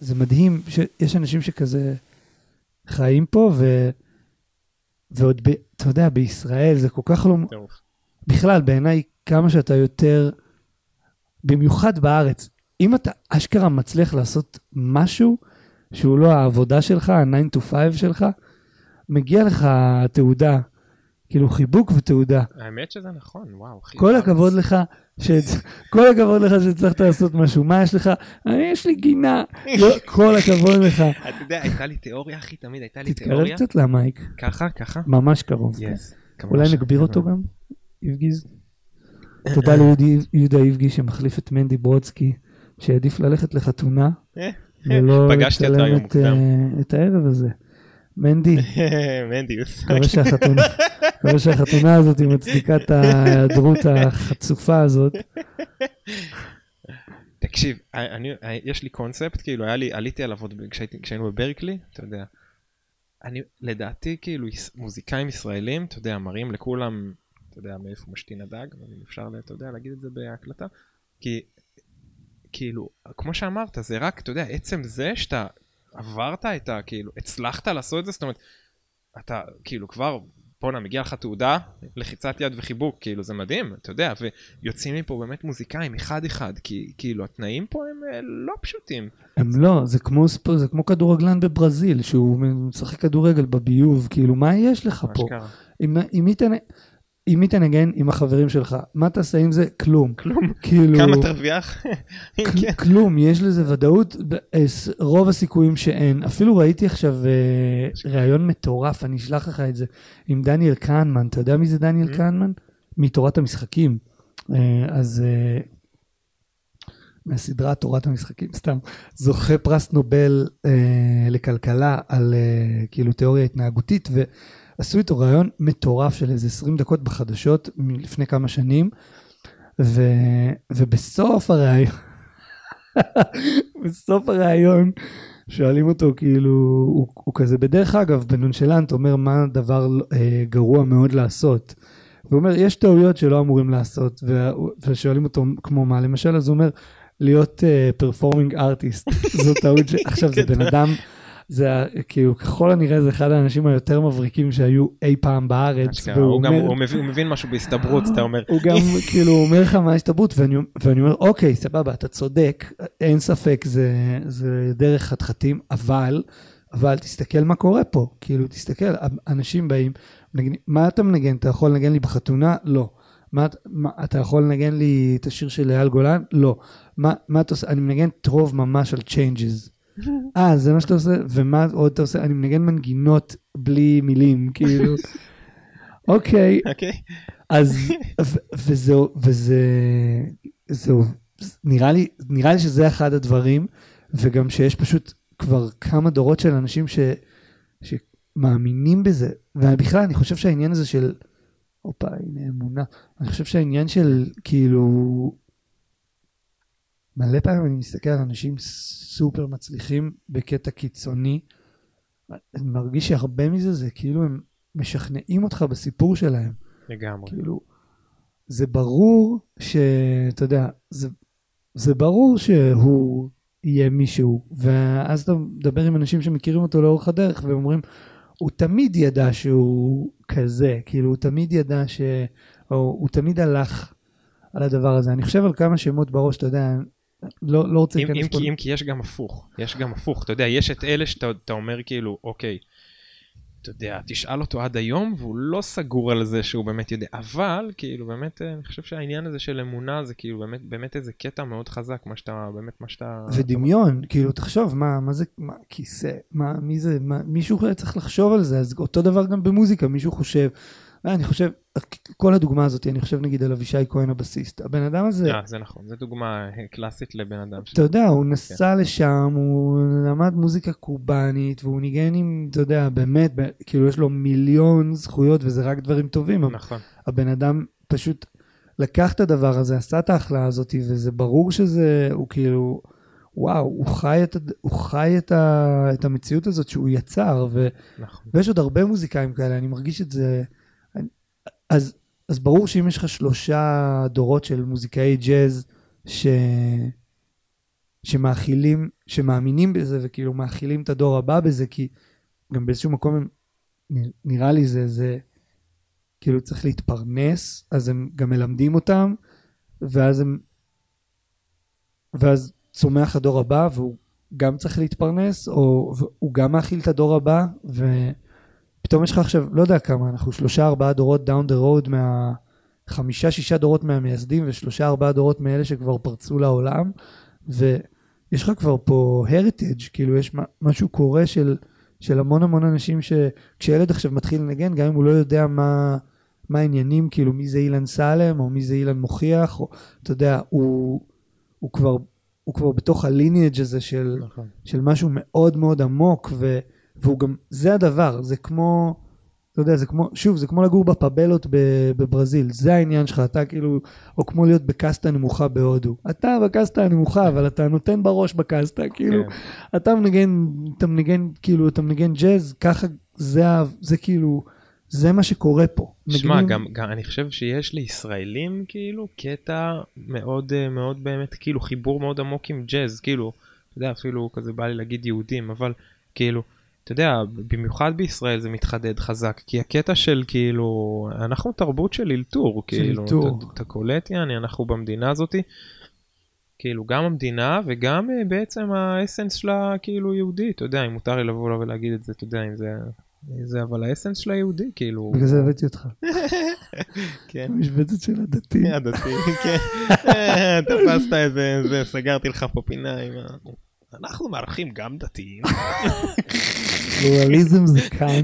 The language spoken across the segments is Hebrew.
זה מדהים שיש אנשים שכזה חיים פה, ו, ועוד, ב, אתה יודע, בישראל זה כל כך לא... בכלל, בעיניי, כמה שאתה יותר, במיוחד בארץ, אם אתה אשכרה מצליח לעשות משהו שהוא לא העבודה שלך, ה-9 to 5 שלך, מגיע לך תעודה, כאילו חיבוק ותעודה. האמת שזה נכון, וואו. כל הכבוד לך. כל הכבוד לך שהצלחת לעשות משהו. מה יש לך? "אה, יש לי גינה. לא, כל הכבוד לך. אתה יודע, הייתה לי תיאוריה, אחי, תמיד הייתה לי תתקרב תיאוריה. קצת למייק, ככה, ככה. ממש קרוב. אולי נגביר אותו גם, איבגיז? תודה ליהודה איבגי שמחליף את מנדי ברודסקי, שהעדיף ללכת לחתונה, אה, ולא לצלם אה, את הערב הזה. מנדי, מנדיוס. מקווה שהחתונה, הזאת היא מצדיקה את ההיעדרות החצופה הזאת. תקשיב, אני, יש לי קונספט, כאילו, היה לי, עליתי עליו עוד כשהיינו בברקלי, אתה יודע. אני, לדעתי, כאילו, מוזיקאים ישראלים, אתה יודע, מראים לכולם, אתה יודע, מאיפה משתין הדג, אם אפשר, אתה יודע, להגיד את זה בהקלטה. כי, כאילו, כמו שאמרת, זה רק, אתה יודע, עצם זה שאתה עברת את ה... כאילו, הצלחת לעשות את זה, זאת אומרת, אתה, כאילו, כבר, בואנה, מגיע לך תעודה, לחיצת יד וחיבוק, כאילו, זה מדהים, אתה יודע, ויוצאים מפה באמת מוזיקאים אחד-אחד, כי, כאילו, התנאים פה הם אה, לא פשוטים. הם לא, זה כמו, ספ- זה כמו כדורגלן בברזיל, שהוא משחק כדורגל בביוב, כאילו, מה יש לך מה פה? שקרה. עם עם מי תנ- עם מי תנגן? עם החברים שלך. מה תעשה עם זה? כלום. כלום. כאילו, כמה תרוויח? כל- כן. כלום, יש לזה ודאות, אה, רוב הסיכויים שאין. אפילו ראיתי עכשיו אה, ראיון מטורף, אני אשלח לך את זה, עם דניאל כהנמן. אתה יודע מי זה דניאל Mm. כהנמן? מתורת המשחקים. אה, אז מהסדרה תורת המשחקים, סתם, זוכה פרס נובל אה, לכלכלה על אה, כאילו תיאוריה התנהגותית, ועשו איתו ראיון מטורף של איזה 20 דקות בחדשות מלפני כמה שנים, ו, ובסוף הראיון, בסוף הראיון, שואלים אותו כאילו, הוא, הוא כזה בדרך אגב, בנונשלנט, אומר מה הדבר אה, גרוע מאוד לעשות. הוא אומר, יש טעויות שלא אמורים לעשות, ושואלים אותו כמו מה, למשל, אז הוא אומר, להיות פרפורמינג ארטיסט, זו טעות ש... עכשיו זה בן אדם, זה כאילו ככל הנראה זה אחד האנשים היותר מבריקים שהיו אי פעם בארץ, והוא הוא גם, אומר- הוא מבין- הוא מבין משהו בהסתברות, אתה אומר. הוא גם כאילו אומר לך מה ההסתברות, ואני, ואני אומר, אוקיי, סבבה, אתה צודק, אין ספק, זה, זה דרך חתחתים, אבל, אבל תסתכל מה קורה פה, כאילו, תסתכל, אנשים באים, מנגנים, מה אתה מנגן? אתה יכול לנגן לי בחתונה? לא. מה, מה, אתה יכול לנגן לי את השיר של אייל גולן? לא. מה, מה אתה עושה? אני מנגן טרוב ממש על changes. אה, זה מה שאתה עושה? ומה עוד אתה עושה? אני מנגן מנגינות בלי מילים, כאילו. אוקיי, אוקיי. אז, וזה, וזה, זהו, נראה לי, נראה לי שזה אחד הדברים, וגם שיש פשוט כבר כמה דורות של אנשים ש, שמאמינים בזה, ובכלל אני חושב שהעניין הזה של, הופה, הנה אמונה, אני חושב שהעניין של כאילו, מלא פעמים אני מסתכל על אנשים סופר מצליחים בקטע קיצוני, אני מרגיש שהרבה מזה זה כאילו הם משכנעים אותך בסיפור שלהם. לגמרי. כאילו, זה ברור שאתה יודע, זה, זה ברור שהוא יהיה מישהו, ואז אתה מדבר עם אנשים שמכירים אותו לאורך הדרך, והם אומרים, הוא תמיד ידע שהוא כזה, כאילו, הוא תמיד ידע ש... או הוא תמיד הלך על הדבר הזה. אני חושב על כמה שמות בראש, אתה יודע, לא, לא רוצה להיכנס פה... אם כי יש גם הפוך, יש גם הפוך, אתה יודע, יש את אלה שאתה אתה אומר כאילו, אוקיי, אתה יודע, תשאל אותו עד היום והוא לא סגור על זה שהוא באמת יודע, אבל כאילו באמת, אה, אני חושב שהעניין הזה של אמונה זה כאילו באמת, באמת איזה קטע מאוד חזק, מה שאתה, באמת מה שאתה... ודמיון, כאילו, תחשוב, מה, מה זה, מה, כיסא, מה, מי זה, מה, מישהו צריך לחשוב על זה, אז אותו דבר גם במוזיקה, מישהו חושב, אני חושב, כל הדוגמה הזאת, אני חושב נגיד על אבישי כהן הבסיסט, הבן אדם הזה, אה, זה נכון, זו דוגמה אה, קלאסית לבן אדם. ש- אתה יודע, הוא נסע לשם, הוא למד מוזיקה קובאנית, והוא ניגן עם, אתה יודע, באמת, ב- כאילו יש לו מיליון זכויות, וזה רק דברים טובים, נכון, הבן אדם פשוט לקח את הדבר הזה, עשה את ההכלאה הזאת, וזה ברור שזה, הוא כאילו, וואו, הוא חי את, הוא חי את, ה, את המציאות הזאת שהוא יצר, ו, נכון. ויש עוד הרבה מוזיקאים כאלה, אני מרגיש את זה. אז, אז ברור שאם יש לך שלושה דורות של מוזיקאי ג'אז, ש... שמאכילים, שמאמינים בזה וכאילו מאכילים את הדור הבא בזה, כי גם באיזשהו מקום הם, נראה לי זה, זה כאילו צריך להתפרנס, אז הם גם מלמדים אותם, ואז הם, ואז צומח הדור הבא והוא גם צריך להתפרנס, או הוא גם מאכיל את הדור הבא, ופתאום יש לך עכשיו, לא יודע כמה, אנחנו שלושה ארבעה דורות down the road מה... חמישה שישה דורות מהמייסדים ושלושה ארבעה דורות מאלה שכבר פרצו לעולם ויש לך כבר פה heritage כאילו יש משהו קורה של, של המון המון אנשים שכשילד עכשיו מתחיל לנגן גם אם הוא לא יודע מה, מה העניינים כאילו מי זה אילן סלם או מי זה אילן מוכיח או אתה יודע הוא, הוא כבר הוא כבר בתוך הליניאג' הזה של, נכון. של משהו מאוד מאוד עמוק ו, והוא גם זה הדבר זה כמו אתה יודע, זה כמו, שוב, זה כמו לגור בפבלות בברזיל, זה העניין שלך, אתה כאילו, או כמו להיות בקסטה נמוכה בהודו. אתה בקסטה הנמוכה, אבל אתה נותן בראש בקסטה, כאילו, כן. אתה מנגן, אתה מנגן, כאילו, אתה מנגן ג'אז, ככה, זה, זה כאילו, זה מה שקורה פה. שמע, מגנים... גם, גם אני חושב שיש לישראלים, כאילו, קטע מאוד, אה, מאוד באמת, כאילו, חיבור מאוד עמוק עם ג'אז, כאילו, אתה יודע, אפילו כזה בא לי להגיד יהודים, אבל, כאילו, אתה יודע, במיוחד בישראל זה מתחדד חזק, כי הקטע של כאילו, אנחנו תרבות של אלתור, כאילו, אתה, אתה קולט יעני, אנחנו במדינה הזאתי, כאילו גם המדינה וגם uh, בעצם האסנס שלה כאילו יהודי, אתה יודע, אם מותר לי לבוא ולהגיד את זה, אתה יודע, אם זה, זה אבל האסנס שלה יהודי, כאילו. בגלל זה הבאתי אותך. כן. המשבצת של הדתי. הדתי, כן. אה, תפסת איזה, סגרתי לך פה פינה עם ה... אנחנו מארחים גם דתיים. פלורליזם זה כאן.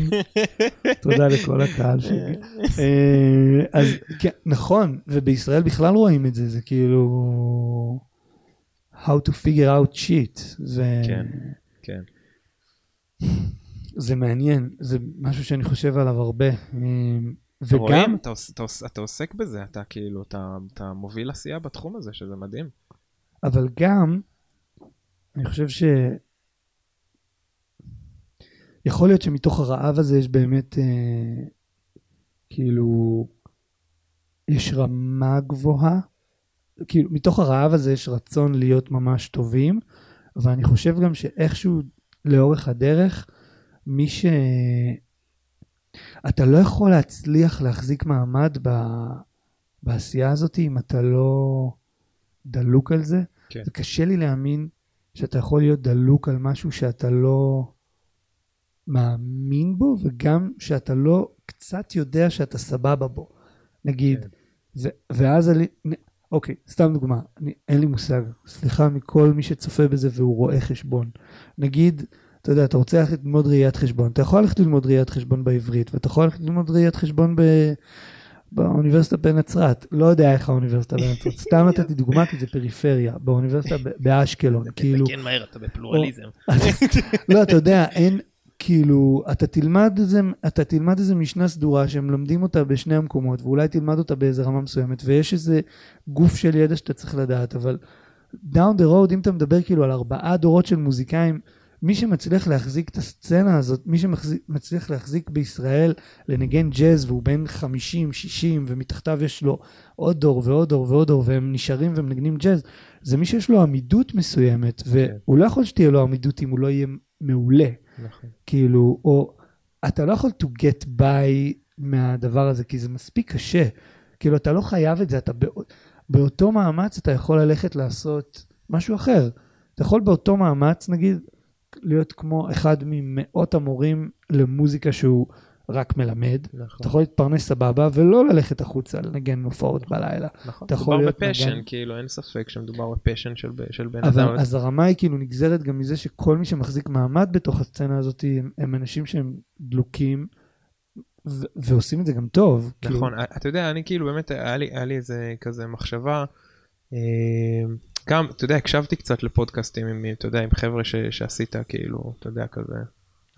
תודה לכל הקהל שלי. אה, אז כן, נכון, ובישראל בכלל רואים את זה, זה כאילו... How to figure out shit. זה... כן, כן. זה מעניין, זה משהו שאני חושב עליו הרבה. אה, וגם... רואים, אתה, אתה, אתה עוסק בזה, אתה כאילו, אתה, אתה מוביל עשייה בתחום הזה, שזה מדהים. אבל גם, אני חושב ש... יכול להיות שמתוך הרעב הזה יש באמת, אה, כאילו, יש רמה גבוהה. כאילו, מתוך הרעב הזה יש רצון להיות ממש טובים, ואני חושב גם שאיכשהו לאורך הדרך, מי ש... אתה לא יכול להצליח להחזיק מעמד ב... בעשייה הזאת אם אתה לא דלוק על זה. כן. זה קשה לי להאמין שאתה יכול להיות דלוק על משהו שאתה לא מאמין בו, וגם שאתה לא קצת יודע שאתה סבבה בו. נגיד, כן. ו- ואז אני, אוקיי, סתם דוגמה, אני, אין לי מושג, סליחה מכל מי שצופה בזה והוא רואה חשבון. נגיד, אתה יודע, אתה רוצה ללכת ללמוד ראיית חשבון, אתה יכול ללכת ללמוד ראיית חשבון בעברית, ואתה יכול ללכת ללמוד ראיית חשבון ב... באוניברסיטה בנצרת, לא יודע איך האוניברסיטה בנצרת, סתם נתתי דוגמה כי זה פריפריה, באוניברסיטה באשקלון, כאילו... תתקן מהר, אתה בפלורליזם. לא, אתה יודע, אין, כאילו, אתה תלמד איזה, אתה תלמד איזה משנה סדורה שהם לומדים אותה בשני המקומות, ואולי תלמד אותה באיזה רמה מסוימת, ויש איזה גוף של ידע שאתה צריך לדעת, אבל down the road, אם אתה מדבר כאילו על ארבעה דורות של מוזיקאים, מי שמצליח להחזיק את הסצנה הזאת, מי שמצליח להחזיק בישראל לנגן ג'אז והוא בן 50, 60 ומתחתיו יש לו עוד דור ועוד דור ועוד דור והם נשארים ומנגנים ג'אז, זה מי שיש לו עמידות מסוימת והוא לא יכול שתהיה לו עמידות אם הוא לא יהיה מעולה. נכון. כאילו, או אתה לא יכול to get by מהדבר הזה כי זה מספיק קשה. כאילו, אתה לא חייב את זה, אתה בא, באותו מאמץ אתה יכול ללכת לעשות משהו אחר. אתה יכול באותו מאמץ, נגיד, להיות כמו אחד ממאות המורים למוזיקה שהוא רק מלמד. נכון. אתה יכול להתפרנס סבבה ולא ללכת החוצה לנגן הופעות בלילה. נכון, מדובר בפשן, נגן... כאילו אין ספק שמדובר בפשן של, של בן אדם. אז הרמה היא כאילו נגזרת גם מזה שכל מי שמחזיק מעמד בתוך הסצנה הזאת הם, הם אנשים שהם דלוקים. ו- ועושים את זה גם טוב. כאילו. נכון, כאילו... אתה יודע, אני כאילו באמת, היה לי, היה לי איזה כזה מחשבה, אה, גם, אתה יודע, הקשבתי קצת לפודקאסטים עם, אתה יודע, עם חבר'ה ש, שעשית, כאילו, אתה יודע, כזה,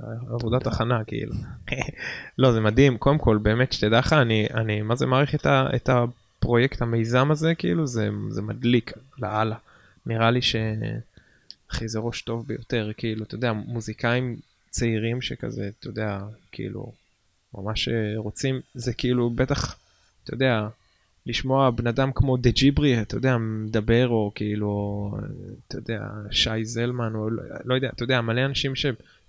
עבודת הכנה, כאילו. לא, זה מדהים, קודם כל, באמת, שתדע לך, אני, אני, מה זה מעריך את, ה, את הפרויקט, המיזם הזה, כאילו, זה, זה מדליק לאללה. נראה לי ש... אחי, זה ראש טוב ביותר, כאילו, אתה יודע, מוזיקאים צעירים שכזה, אתה יודע, כאילו, ממש רוצים, זה כאילו, בטח, אתה יודע, לשמוע בן אדם כמו דה ג'יברי, אתה יודע, מדבר, או כאילו, אתה יודע, שי זלמן, או לא, לא יודע, אתה יודע, מלא אנשים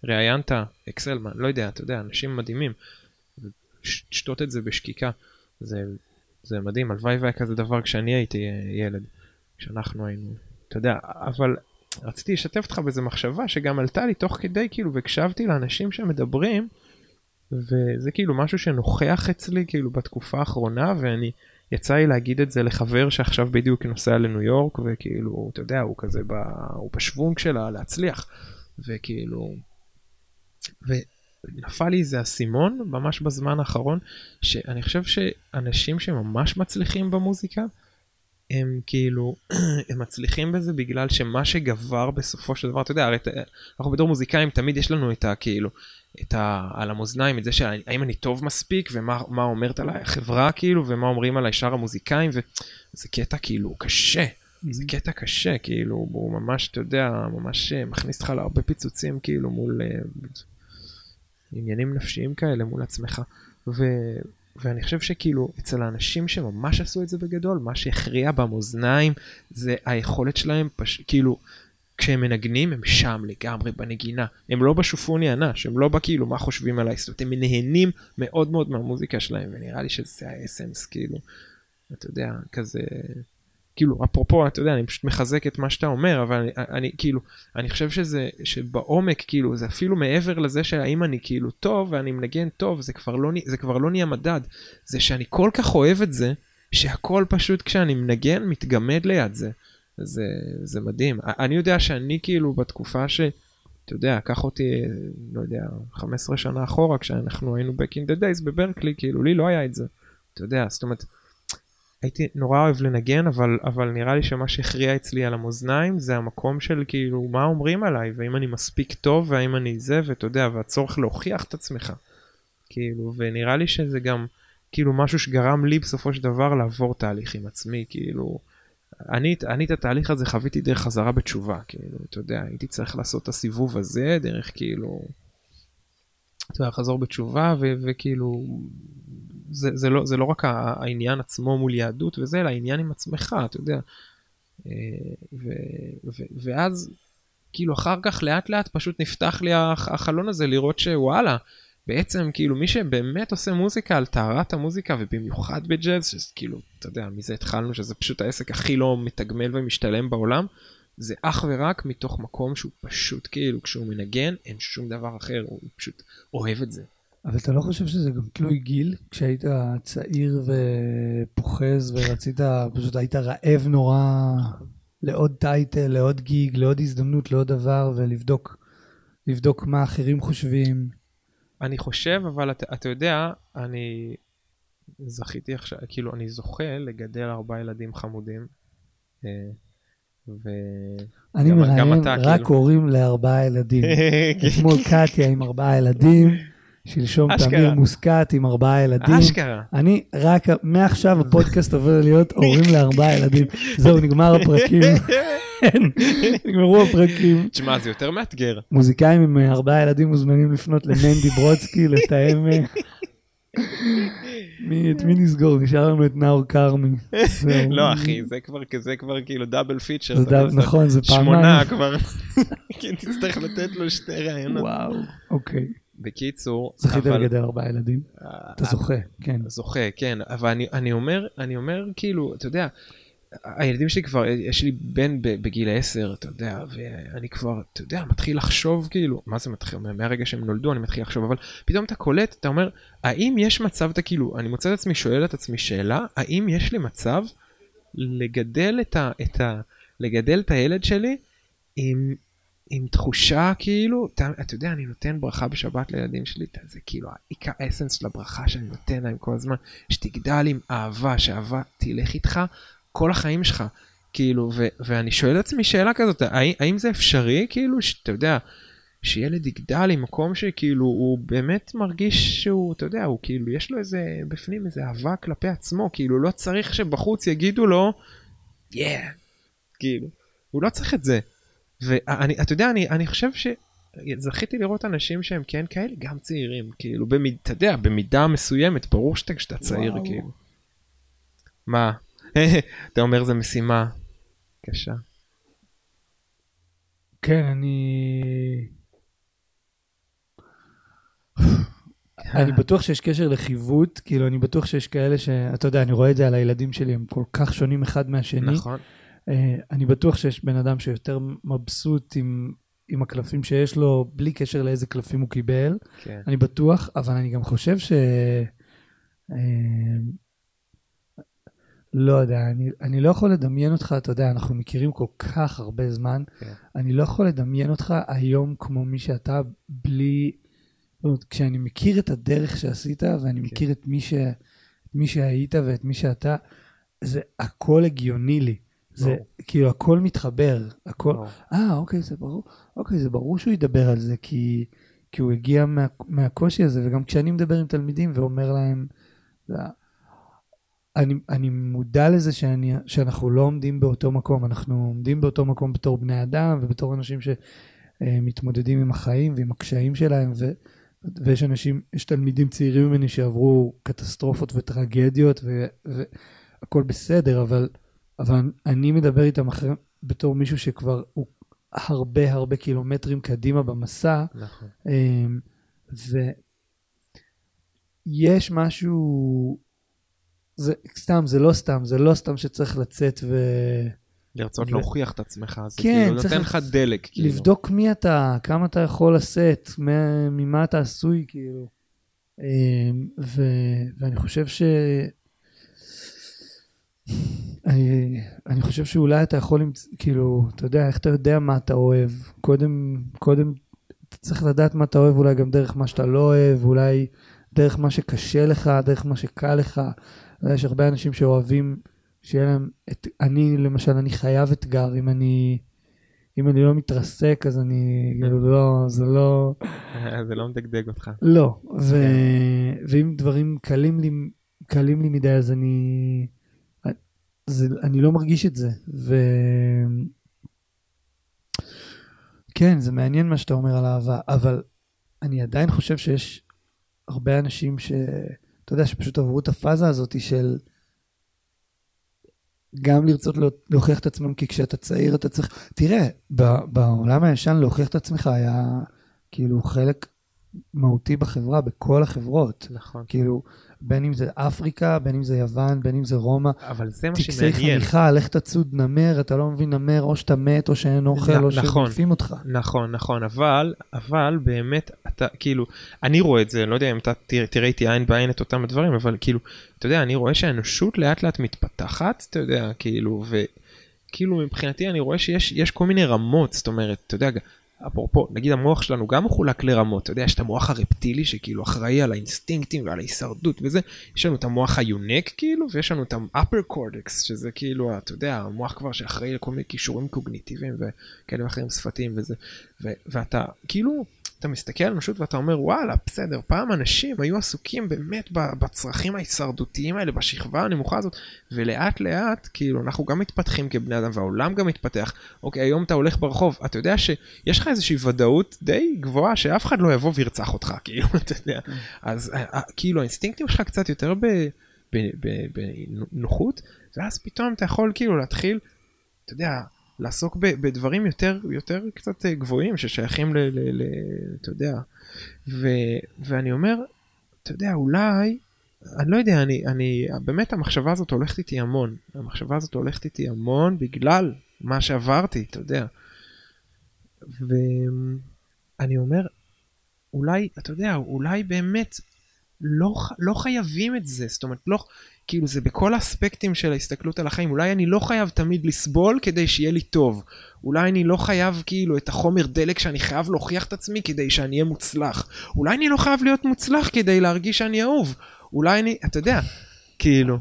שראיינת, אקסלמן, לא יודע, אתה יודע, אנשים מדהימים. לשתות את זה בשקיקה, זה, זה מדהים, הלוואי והיה כזה דבר כשאני הייתי ילד, כשאנחנו היינו, אתה יודע, אבל רציתי לשתף אותך באיזה מחשבה שגם עלתה לי תוך כדי, כאילו, והקשבתי לאנשים שמדברים, וזה כאילו משהו שנוכח אצלי כאילו בתקופה האחרונה ואני יצא לי להגיד את זה לחבר שעכשיו בדיוק נוסע לניו יורק וכאילו אתה יודע הוא כזה ב... הוא בשוונג שלה להצליח. וכאילו ונפל לי איזה אסימון ממש בזמן האחרון שאני חושב שאנשים שממש מצליחים במוזיקה הם כאילו הם מצליחים בזה בגלל שמה שגבר בסופו של דבר אתה יודע הרי אנחנו בתור מוזיקאים תמיד יש לנו את הכאילו את ה... על המאזניים, את זה שהאם אני טוב מספיק, ומה אומרת עליי החברה כאילו, ומה אומרים עליי שאר המוזיקאים, וזה קטע כאילו קשה, זה קטע קשה, כאילו, הוא ממש, אתה יודע, ממש אה, מכניס אותך להרבה פיצוצים, כאילו, מול uh, עניינים נפשיים כאלה, מול עצמך. ו... ואני חושב שכאילו אצל האנשים שממש עשו את זה בגדול, מה שהכריע במאזניים זה היכולת שלהם, פש... כאילו, כשהם מנגנים הם שם לגמרי בנגינה. הם לא בשופוני אנש הם לא בכאילו מה חושבים עליי. זאת אומרת הם נהנים מאוד מאוד מהמוזיקה שלהם ונראה לי שזה האסנס כאילו. אתה יודע כזה כאילו אפרופו אתה יודע אני פשוט מחזק את מה שאתה אומר אבל אני, אני כאילו אני חושב שזה שבעומק כאילו זה אפילו מעבר לזה שהאם אני כאילו טוב ואני מנגן טוב זה כבר לא זה כבר לא נהיה מדד זה שאני כל כך אוהב את זה שהכל פשוט כשאני מנגן מתגמד ליד זה. זה, זה מדהים. אני יודע שאני כאילו בתקופה ש... אתה יודע, קח אותי, לא יודע, 15 שנה אחורה, כשאנחנו היינו back in the days בברקלי, כאילו לי לא היה את זה. אתה יודע, זאת אומרת, הייתי נורא אוהב לנגן, אבל, אבל נראה לי שמה שהכריע אצלי על המאזניים זה המקום של כאילו, מה אומרים עליי, והאם אני מספיק טוב, והאם אני זה, ואתה יודע, והצורך להוכיח את עצמך. כאילו, ונראה לי שזה גם, כאילו, משהו שגרם לי בסופו של דבר לעבור תהליך עם עצמי, כאילו, אני, אני את התהליך הזה חוויתי דרך חזרה בתשובה, כאילו, אתה יודע, הייתי צריך לעשות את הסיבוב הזה, דרך כאילו, אתה יודע, חזור בתשובה, ו, וכאילו, זה, זה, לא, זה לא רק העניין עצמו מול יהדות וזה, אלא העניין עם עצמך, אתה יודע. אה, ו, ו, ואז, כאילו, אחר כך לאט לאט פשוט נפתח לי החלון הזה לראות שוואלה, בעצם כאילו מי שבאמת עושה מוזיקה על טהרת המוזיקה ובמיוחד בג'אז, שזה כאילו, אתה יודע, מזה התחלנו שזה פשוט העסק הכי לא מתגמל ומשתלם בעולם, זה אך ורק מתוך מקום שהוא פשוט כאילו, כשהוא מנגן, אין שום דבר אחר, הוא פשוט אוהב את זה. אבל אתה לא חושב שזה גם תלוי גיל? כשהיית צעיר ופוחז ורצית, פשוט היית רעב נורא לעוד טייטל, לעוד גיג, לעוד הזדמנות, לעוד דבר, ולבדוק לבדוק מה אחרים חושבים. אני חושב, אבל אתה, אתה יודע, אני זכיתי עכשיו, כאילו, אני זוכה לגדל ארבעה ילדים חמודים. אה, ו... אני מראיין רק כאילו... הורים לארבעה ילדים. אתמול קטיה עם ארבעה ילדים, שלשום תמיר מוסקת עם ארבעה ילדים. אשכרה. אני רק, מעכשיו הפודקאסט עובר להיות הורים לארבעה ילדים. זהו, נגמר הפרקים. כן, נגמרו הפרקים. תשמע, זה יותר מאתגר. מוזיקאים עם אה, ארבעה ילדים מוזמנים לפנות למנדי ברודסקי, לתאם... אה, מי, את מי נסגור? נשאר לנו את נאור כרמי. לא אחי, זה כבר, זה כבר כאילו דאבל פיצ'ר. נכון, זה פעמיים. שמונה כבר. כן, תצטרך לתת לו שתי ראיונות. וואו, אוקיי. בקיצור, זכית לגדל ארבעה ילדים? אה, אתה זוכה, כן. זוכה, כן, אבל אני אומר, אני אומר כאילו, אתה יודע, הילדים שלי כבר, יש לי בן בגיל 10, אתה יודע, ואני כבר, אתה יודע, מתחיל לחשוב כאילו, מה זה מתחיל, מהרגע שהם נולדו אני מתחיל לחשוב, אבל פתאום אתה קולט, אתה אומר, האם יש מצב, אתה כאילו, אני מוצא את עצמי, שואל את עצמי שאלה, האם יש לי מצב לגדל את ה... את ה לגדל את הילד שלי עם, עם תחושה כאילו, אתה, אתה יודע, אני נותן ברכה בשבת לילדים שלי, זה כאילו העיקר האסנס של הברכה שאני נותן להם כל הזמן, שתגדל עם אהבה, שאהבה תלך איתך כל החיים שלך. כאילו, ו- ואני שואל את עצמי שאלה כזאת, האם, האם זה אפשרי, כאילו, שאתה יודע, שילד יגדל עם מקום שכאילו הוא באמת מרגיש שהוא, אתה יודע, הוא כאילו, יש לו איזה, בפנים איזה אהבה כלפי עצמו, כאילו, לא צריך שבחוץ יגידו לו, yeah, כאילו, הוא לא צריך את זה. ואני, אתה יודע, אני, אני חושב שזכיתי לראות אנשים שהם כן כאלה, גם צעירים, כאילו, במד, אתה יודע, במידה מסוימת, ברור שאתה כשאתה צעיר, וואו. כאילו. מה? אתה אומר זה משימה קשה. כן, אני... אני בטוח שיש קשר לחיווט, כאילו, אני בטוח שיש כאלה ש... אתה יודע, אני רואה את זה על הילדים שלי, הם כל כך שונים אחד מהשני. נכון. אה, אני בטוח שיש בן אדם שיותר מבסוט עם, עם הקלפים שיש לו, בלי קשר לאיזה קלפים הוא קיבל. כן. אני בטוח, אבל אני גם חושב ש... אה, לא יודע, אני, אני לא יכול לדמיין אותך, אתה יודע, אנחנו מכירים כל כך הרבה זמן, כן. אני לא יכול לדמיין אותך היום כמו מי שאתה, בלי... כשאני מכיר את הדרך שעשית, ואני מכיר את מי, ש, את מי שהיית ואת מי שאתה, זה הכל הגיוני לי. זה. כאילו, הכל מתחבר, הכל... אה, אוקיי, זה ברור. אוקיי, זה ברור שהוא ידבר על זה, כי, כי הוא הגיע מה, מהקושי הזה, וגם כשאני מדבר עם תלמידים ואומר להם, זה- אני, אני מודע לזה שאני, שאנחנו לא עומדים באותו מקום, אנחנו עומדים באותו מקום בתור בני אדם ובתור אנשים שמתמודדים עם החיים ועם הקשיים שלהם, ו, ויש אנשים, יש תלמידים צעירים ממני שעברו קטסטרופות וטרגדיות והכל בסדר, אבל, אבל אני מדבר איתם אחרי, בתור מישהו שכבר הוא הרבה הרבה קילומטרים קדימה במסע, נכון. אמ, ויש משהו, זה סתם, זה לא סתם, זה לא סתם שצריך לצאת לרצות ו- להוכיח את עצמך, זה כן, כאילו נותן לך דלק. כאילו. ולבדוק מי אתה, כמה אתה יכול לשאת, מה- ממה אתה עשוי, כאילו. אמ, ו, ואני חושב ש... אני, אני חושב שאולי אתה יכול, למצ... כאילו, אתה יודע, איך אתה יודע מה אתה אוהב? קודם, קודם אתה צריך לדעת מה אתה אוהב, אולי גם דרך מה שאתה לא אוהב, אולי דרך מה שקשה לך, דרך מה שקל לך. יש הרבה אנשים שאוהבים שיהיה להם, את, אני למשל, אני חייב אתגר, אם אני, אם אני לא מתרסק, אז אני, כאילו, לא, זה לא, זה לא מדגדג אותך. לא. ו, ואם דברים קלים לי, קלים לי מדי, אז אני, זה, אני לא מרגיש את זה. ו... כן, זה מעניין מה שאתה אומר על אהבה, אבל אני עדיין חושב שיש הרבה אנשים ש... אתה יודע, שפשוט עברו את הפאזה הזאת של גם לרצות לה- להוכיח את עצמם, כי כשאתה צעיר אתה צריך... תראה, בעולם הישן להוכיח את עצמך היה כאילו חלק מהותי בחברה, בכל החברות. נכון. כאילו, בין אם זה אפריקה, בין אם זה יוון, בין אם זה רומא. אבל זה מה טקסי שמעניין. חניכה, לך תצוד נמר, אתה לא מבין נמר, או שאתה מת, או שאין אוכל, או נכון. אותך. נכון, נכון, אבל, אבל באמת, אתה, כאילו, אני רואה את זה, לא יודע אם אתה תראה, איתי עין בעין את אותם הדברים, אבל כאילו, אתה יודע, אני רואה שהאנושות לאט לאט מתפתחת, אתה יודע, כאילו, וכאילו מבחינתי אני רואה שיש יש כל מיני רמות, זאת אומרת, אתה יודע, אפרופו, נגיד המוח שלנו גם מחולק לרמות, אתה יודע, יש את המוח הרפטילי שכאילו אחראי על האינסטינקטים ועל ההישרדות וזה, יש לנו את המוח היונק כאילו, ויש לנו את ה-upper cortex, שזה כאילו, אתה יודע, המוח כבר שאחראי לכל מיני כישורים קוגניטיביים וכאלה ואחרים שפתיים וזה, ו- ואתה כאילו, אתה מסתכל על האנושות ואתה אומר וואלה בסדר פעם אנשים היו עסוקים באמת בצרכים ההישרדותיים האלה בשכבה הנמוכה הזאת ולאט לאט כאילו אנחנו גם מתפתחים כבני אדם והעולם גם מתפתח. אוקיי היום אתה הולך ברחוב אתה יודע שיש לך איזושהי ודאות די גבוהה שאף אחד לא יבוא וירצח אותך כאילו אתה יודע. אז אה, אה, כאילו האינסטינקטים שלך קצת יותר בנוחות ואז פתאום אתה יכול כאילו להתחיל אתה יודע לעסוק ב- בדברים יותר יותר קצת אה, גבוהים ששייכים ל... ל, ל אתה יודע. ו, ואני אומר אתה יודע אולי אני לא יודע אני אני באמת המחשבה הזאת הולכת איתי המון. המחשבה הזאת הולכת איתי המון בגלל מה שעברתי אתה יודע. ואני אומר אולי אתה יודע אולי באמת לא, לא חייבים את זה. זאת אומרת לא כאילו זה בכל האספקטים של ההסתכלות על החיים. אולי אני לא חייב תמיד לסבול כדי שיהיה לי טוב. אולי אני לא חייב כאילו את החומר דלק שאני חייב להוכיח את עצמי כדי שאני אהיה מוצלח. אולי אני לא חייב להיות מוצלח כדי להרגיש שאני אהוב. אולי אני אתה יודע כאילו.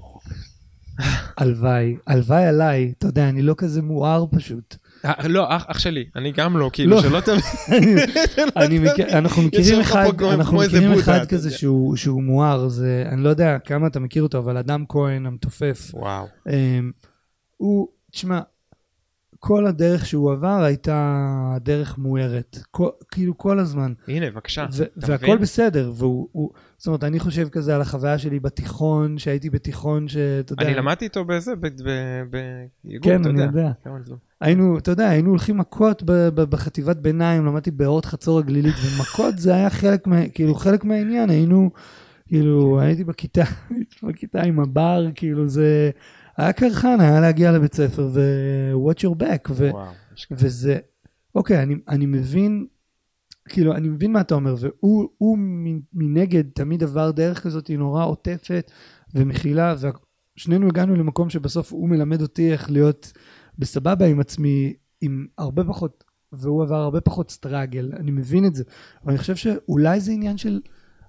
הלוואי, הלוואי עליי, אתה יודע, אני לא כזה מואר פשוט. אה, לא אח, שלי אני גם לא כאילו לא. שלא תבין אני אנחנו מכירים אחד, אנחנו מכירים אחד כזה יודע. שהוא מואר, זה, אני לא יודע כמה אתה מכיר אותו, אבל אדם כהן המתופף, וואו אמ, הוא, תשמע, כל הדרך שהוא עבר הייתה דרך מוארת. כל, כאילו כל הזמן. הנה, בבקשה, ו- והכל מבין? בסדר, והוא, הוא, זאת אומרת, אני חושב כזה על החוויה שלי בתיכון, שהייתי בתיכון, שאתה יודע, אני למדתי איתו בזה, ב- ב- ביגור, כן, אתה אני יודע. יודע. כמה זו. היינו, אתה יודע, היינו הולכים מכות בחטיבת ביניים, למדתי באורט חצור הגלילית, ומכות זה היה חלק, מה, כאילו, חלק מהעניין, היינו, כאילו, הייתי בכיתה, הייתי בכיתה עם הבר, כאילו, זה היה קרחן, היה להגיע לבית ספר ו-watch your back, ו- וואו. וזה, אוקיי, אני, אני מבין, כאילו, אני מבין מה אתה אומר, והוא הוא מנגד תמיד עבר דרך כזאת נורא עוטפת ומכילה, ושנינו הגענו למקום שבסוף הוא מלמד אותי איך להיות בסבבה עם עצמי, עם הרבה פחות, והוא עבר הרבה פחות סטראגל, אני מבין את זה, אבל אני חושב שאולי זה עניין של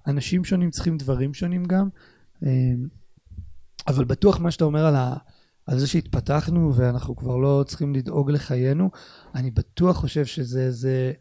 אנשים שונים צריכים דברים שונים גם, אה, אבל בטוח מה שאתה אומר על ה... על זה שהתפתחנו ואנחנו כבר לא צריכים לדאוג לחיינו, אני בטוח חושב שזה איזה,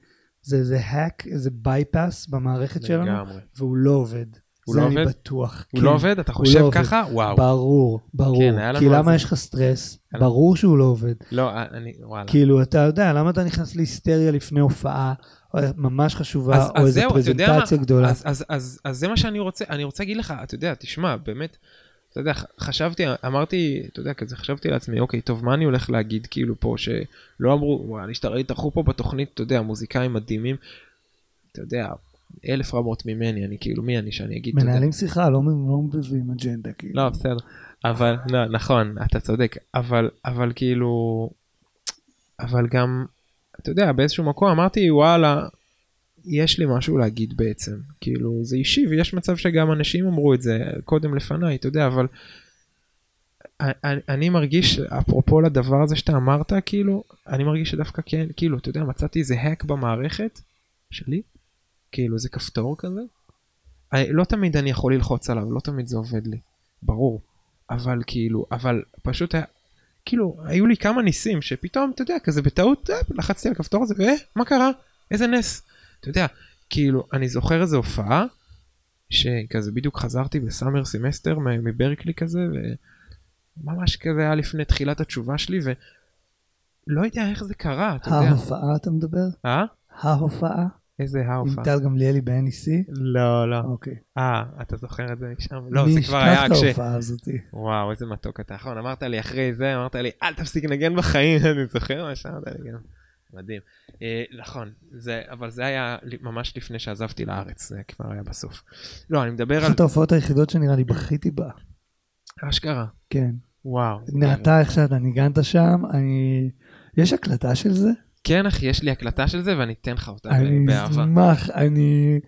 זה איזה hack, איזה bypass במערכת שלנו, לגמרי. והוא לא עובד. הוא זה לא אני עובד? בטוח. הוא כן. לא עובד? אתה הוא חושב לא עובד. ככה? וואו. ברור, ברור. כן, כי למה זה. יש לך סטרס? לנו- ברור שהוא לא עובד. לא, אני, וואלה. כאילו, אתה יודע, למה אתה נכנס להיסטריה לפני הופעה או ממש חשובה, אז- או אז איזו פרזנטציה? גדולה? אז, אז, אז, אז זה מה שאני רוצה, אני רוצה להגיד לך, אתה יודע, תשמע, באמת, אתה יודע, חשבתי, אמרתי, אתה יודע, כזה חשבתי לעצמי, אוקיי, טוב, מה אני הולך להגיד כאילו פה, שלא אמרו, וואי, התארחו פה בתוכנית, אתה יודע, מוזיקאים מדהימים, אתה יודע, אלף רמות ממני, אני כאילו, מי אני שאני אגיד, מנהלים שיחה, לא לא מביאים אג'נדה, כאילו. לא, בסדר. אבל, לא, נכון, אתה צודק. אבל, אבל כאילו, אבל גם, אתה יודע, באיזשהו מקום אמרתי, וואלה, יש לי משהו להגיד בעצם. כאילו, זה אישי, ויש מצב שגם אנשים אמרו את זה קודם לפניי, אתה יודע, אבל אני, אני מרגיש, אפרופו לדבר הזה שאתה אמרת, כאילו, אני מרגיש שדווקא כן, כאילו, אתה יודע, מצאתי איזה האק במערכת שלי, כאילו, זה כפתור כזה. אני, לא תמיד אני יכול ללחוץ עליו, לא תמיד זה עובד לי, ברור. אבל כאילו, אבל פשוט היה, כאילו, היו לי כמה ניסים שפתאום, אתה יודע, כזה בטעות, אה, לחצתי על הכפתור הזה, ואה, מה קרה? איזה נס. אתה יודע, כאילו, אני זוכר איזו הופעה, שכזה בדיוק חזרתי ב summer semester מברקלי כזה, וממש כזה היה לפני תחילת התשובה שלי, ולא יודע איך זה קרה, אתה יודע. ההופעה אתה מדבר? אה? ההופעה? איזה עם ההופעה? טל גמליאלי ב-NEC? לא, לא. אוקיי. אה, אתה זוכר את זה משם? לא, זה כבר היה מי ישכח כש... את ההופעה הזאתי? וואו, איזה מתוק אתה. נכון, אמרת לי אחרי זה, אמרת לי, אל תפסיק לנגן בחיים, אני זוכר מה שאמרת לי גם. מדהים. אה, נכון, זה, אבל זה היה ממש לפני שעזבתי לארץ, זה כבר היה בסוף. לא, אני מדבר על אחת ההופעות היחידות שנראה לי בכיתי בה. אשכרה. כן. וואו. הנה אתה איך שאתה ניגנת שם, אני... יש הקלטה של זה? כן, אחי, יש לי הקלטה של זה ואני אתן לך אותה אני באהבה. אשמח, אני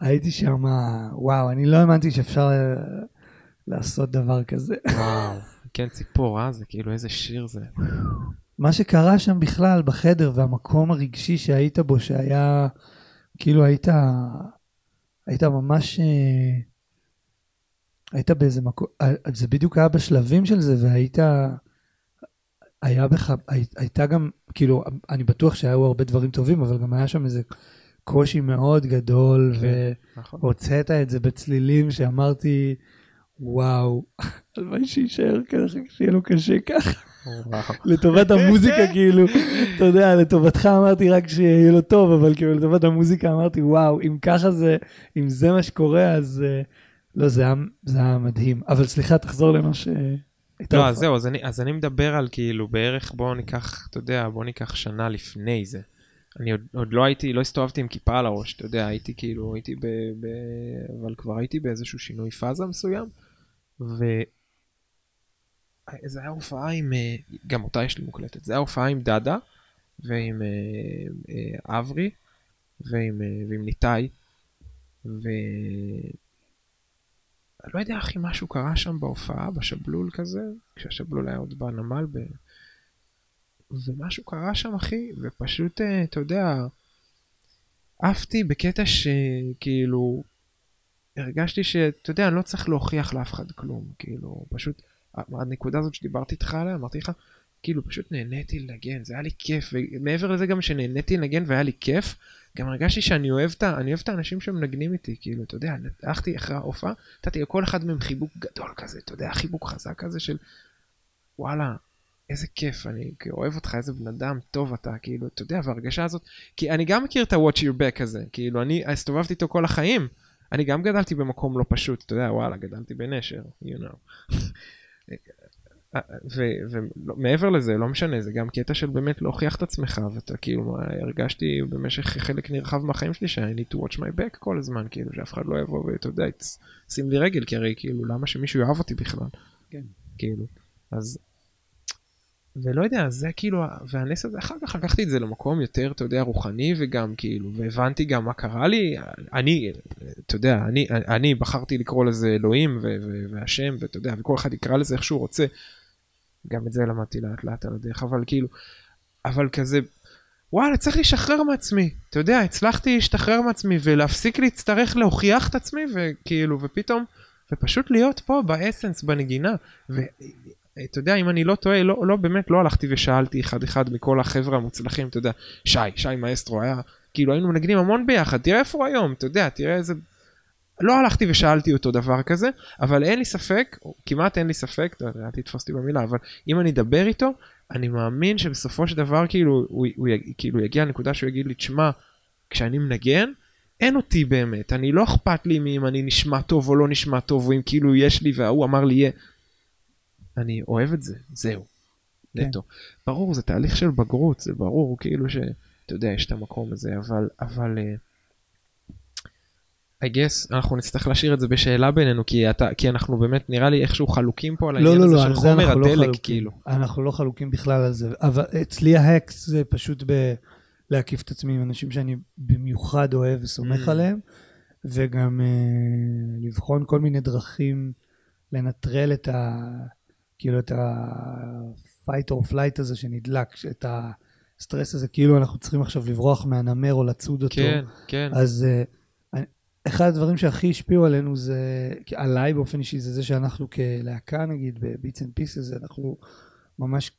הייתי שם, וואו, אני לא האמנתי שאפשר אה, לעשות דבר כזה. וואו. כן, ציפור, אה? זה כאילו איזה שיר זה. מה שקרה שם בכלל בחדר והמקום הרגשי שהיית בו, שהיה, כאילו היית, היית ממש, אה, היית באיזה מקום, אה, זה בדיוק היה בשלבים של זה, והיית, היה בך, הי- הייתה גם, כאילו, אני בטוח שהיו הרבה דברים טובים, אבל גם היה שם איזה קושי מאוד גדול, כן. נכון. והוצאת את זה בצלילים שאמרתי, וואו, הלוואי שיישאר ככה, שיהיה לו קשה ככה. לטובת המוזיקה, כאילו, אתה יודע, לטובתך אמרתי רק שיהיה לו טוב, אבל כאילו לטובת המוזיקה אמרתי, וואו, אם ככה זה, אם זה מה שקורה, אז אה, לא, זה היה, זה היה מדהים. אבל סליחה, תחזור למה שהייתה. לא. אז זהו, אז אני, אז אני מדבר על כאילו בערך בוא ניקח, אתה יודע, בוא ניקח שנה לפני זה. אני עוד, עוד לא הייתי, לא הסתובבתי עם כיפה על הראש, אתה יודע, הייתי כאילו, הייתי ב... ב אבל כבר הייתי באיזשהו שינוי פאזה מסוים, ו... זה היה הופעה עם, אה, גם אותה יש לי מוקלטת, זה היה הופעה עם דאדה, ועם אה, אה, אברי, ועם, ועם ניתאי, ו... אני לא יודע אחי משהו קרה שם בהופעה בשבלול כזה כשהשבלול היה עוד בנמל ב... ומשהו קרה שם אחי ופשוט אה, אתה יודע עפתי בקטע שכאילו הרגשתי שאתה יודע אני לא צריך להוכיח לאף אחד כלום כאילו פשוט הנקודה הזאת שדיברתי איתך עליה אמרתי לך כאילו פשוט נהניתי לנגן זה היה לי כיף ומעבר לזה גם שנהניתי לנגן והיה לי כיף גם הרגשתי שאני אוהב את, אני אוהב את האנשים שמנגנים איתי, כאילו, אתה יודע, הלכתי אחרי ההופעה, נתתי לכל אחד מהם חיבוק גדול כזה, אתה יודע, חיבוק חזק כזה של, וואלה, איזה כיף, אני אוהב אותך, איזה בן אדם טוב אתה, כאילו, אתה יודע, וההרגשה הזאת, כי אני גם מכיר את ה-Watch Your Back הזה, כאילו, אני הסתובבתי איתו כל החיים. אני גם גדלתי במקום לא פשוט, אתה יודע, וואלה, גדלתי בנשר, you know. ומעבר לזה, לא משנה, זה גם קטע של באמת להוכיח את עצמך, ואתה כאילו, הרגשתי במשך חלק נרחב מהחיים שלי ש- I need to watch my back כל הזמן, כאילו, שאף אחד לא יבוא ואתה יודע, שים לי רגל, כי הרי כאילו, למה שמישהו יאהב אותי בכלל? כן. כאילו, אז... ולא יודע, זה כאילו, והנס הזה, אחר כך לקחתי את זה למקום יותר, אתה יודע, רוחני, וגם כאילו, והבנתי גם מה קרה לי, אני, אתה יודע, אני, אני בחרתי לקרוא לזה אלוהים והשם, ואתה יודע, וכל אחד יקרא לזה איך שהוא רוצה. גם את זה למדתי לאט לאט על הדרך, אבל כאילו, אבל כזה, וואלה, צריך להשתחרר מעצמי, אתה יודע, הצלחתי להשתחרר מעצמי ולהפסיק להצטרך להוכיח את עצמי, וכאילו, ופתאום, ופשוט להיות פה באסנס, בנגינה, ואתה יודע, אם אני לא טועה, לא, לא באמת לא הלכתי ושאלתי אחד אחד מכל החבר'ה המוצלחים, אתה יודע, שי, שי מאסטרו היה, כאילו היינו מנגנים המון ביחד, תראה איפה הוא היום, אתה יודע, תראה איזה לא הלכתי ושאלתי אותו דבר כזה, אבל אין לי ספק, כמעט אין לי ספק, אל תתפוס אותי במילה, אבל אם אני אדבר איתו, אני מאמין שבסופו של דבר כאילו הוא, הוא כאילו יגיע לנקודה שהוא יגיד לי, תשמע, כשאני מנגן, אין אותי באמת, אני לא אכפת לי אם אני נשמע טוב או לא נשמע טוב, או אם כאילו יש לי וההוא אמר לי יהיה. אני אוהב את זה, זהו. כן. נטו. ברור, זה תהליך של בגרות, זה ברור, כאילו שאתה יודע, יש את המקום הזה, אבל, אבל... I guess אנחנו נצטרך להשאיר את זה בשאלה בינינו כי אתה כי אנחנו באמת נראה לי איכשהו חלוקים פה על לא, העניין לא, הזה לא, של חומר לא הדלק חלוקים. כאילו. אנחנו לא חלוקים בכלל על זה, אבל אצלי ההקס זה פשוט ב... להקיף את עצמי עם אנשים שאני במיוחד אוהב וסומך Mm. עליהם, וגם אה, לבחון כל מיני דרכים לנטרל את ה... כאילו את ה-fight or flight הזה שנדלק, את הסטרס הזה, כאילו אנחנו צריכים עכשיו לברוח מהנמר או לצוד אותו. כן כן אז אה, אחד הדברים שהכי השפיעו עלינו זה, עליי באופן אישי, זה זה שאנחנו כלהקה נגיד, ב-Beats and Pieces, אנחנו ממש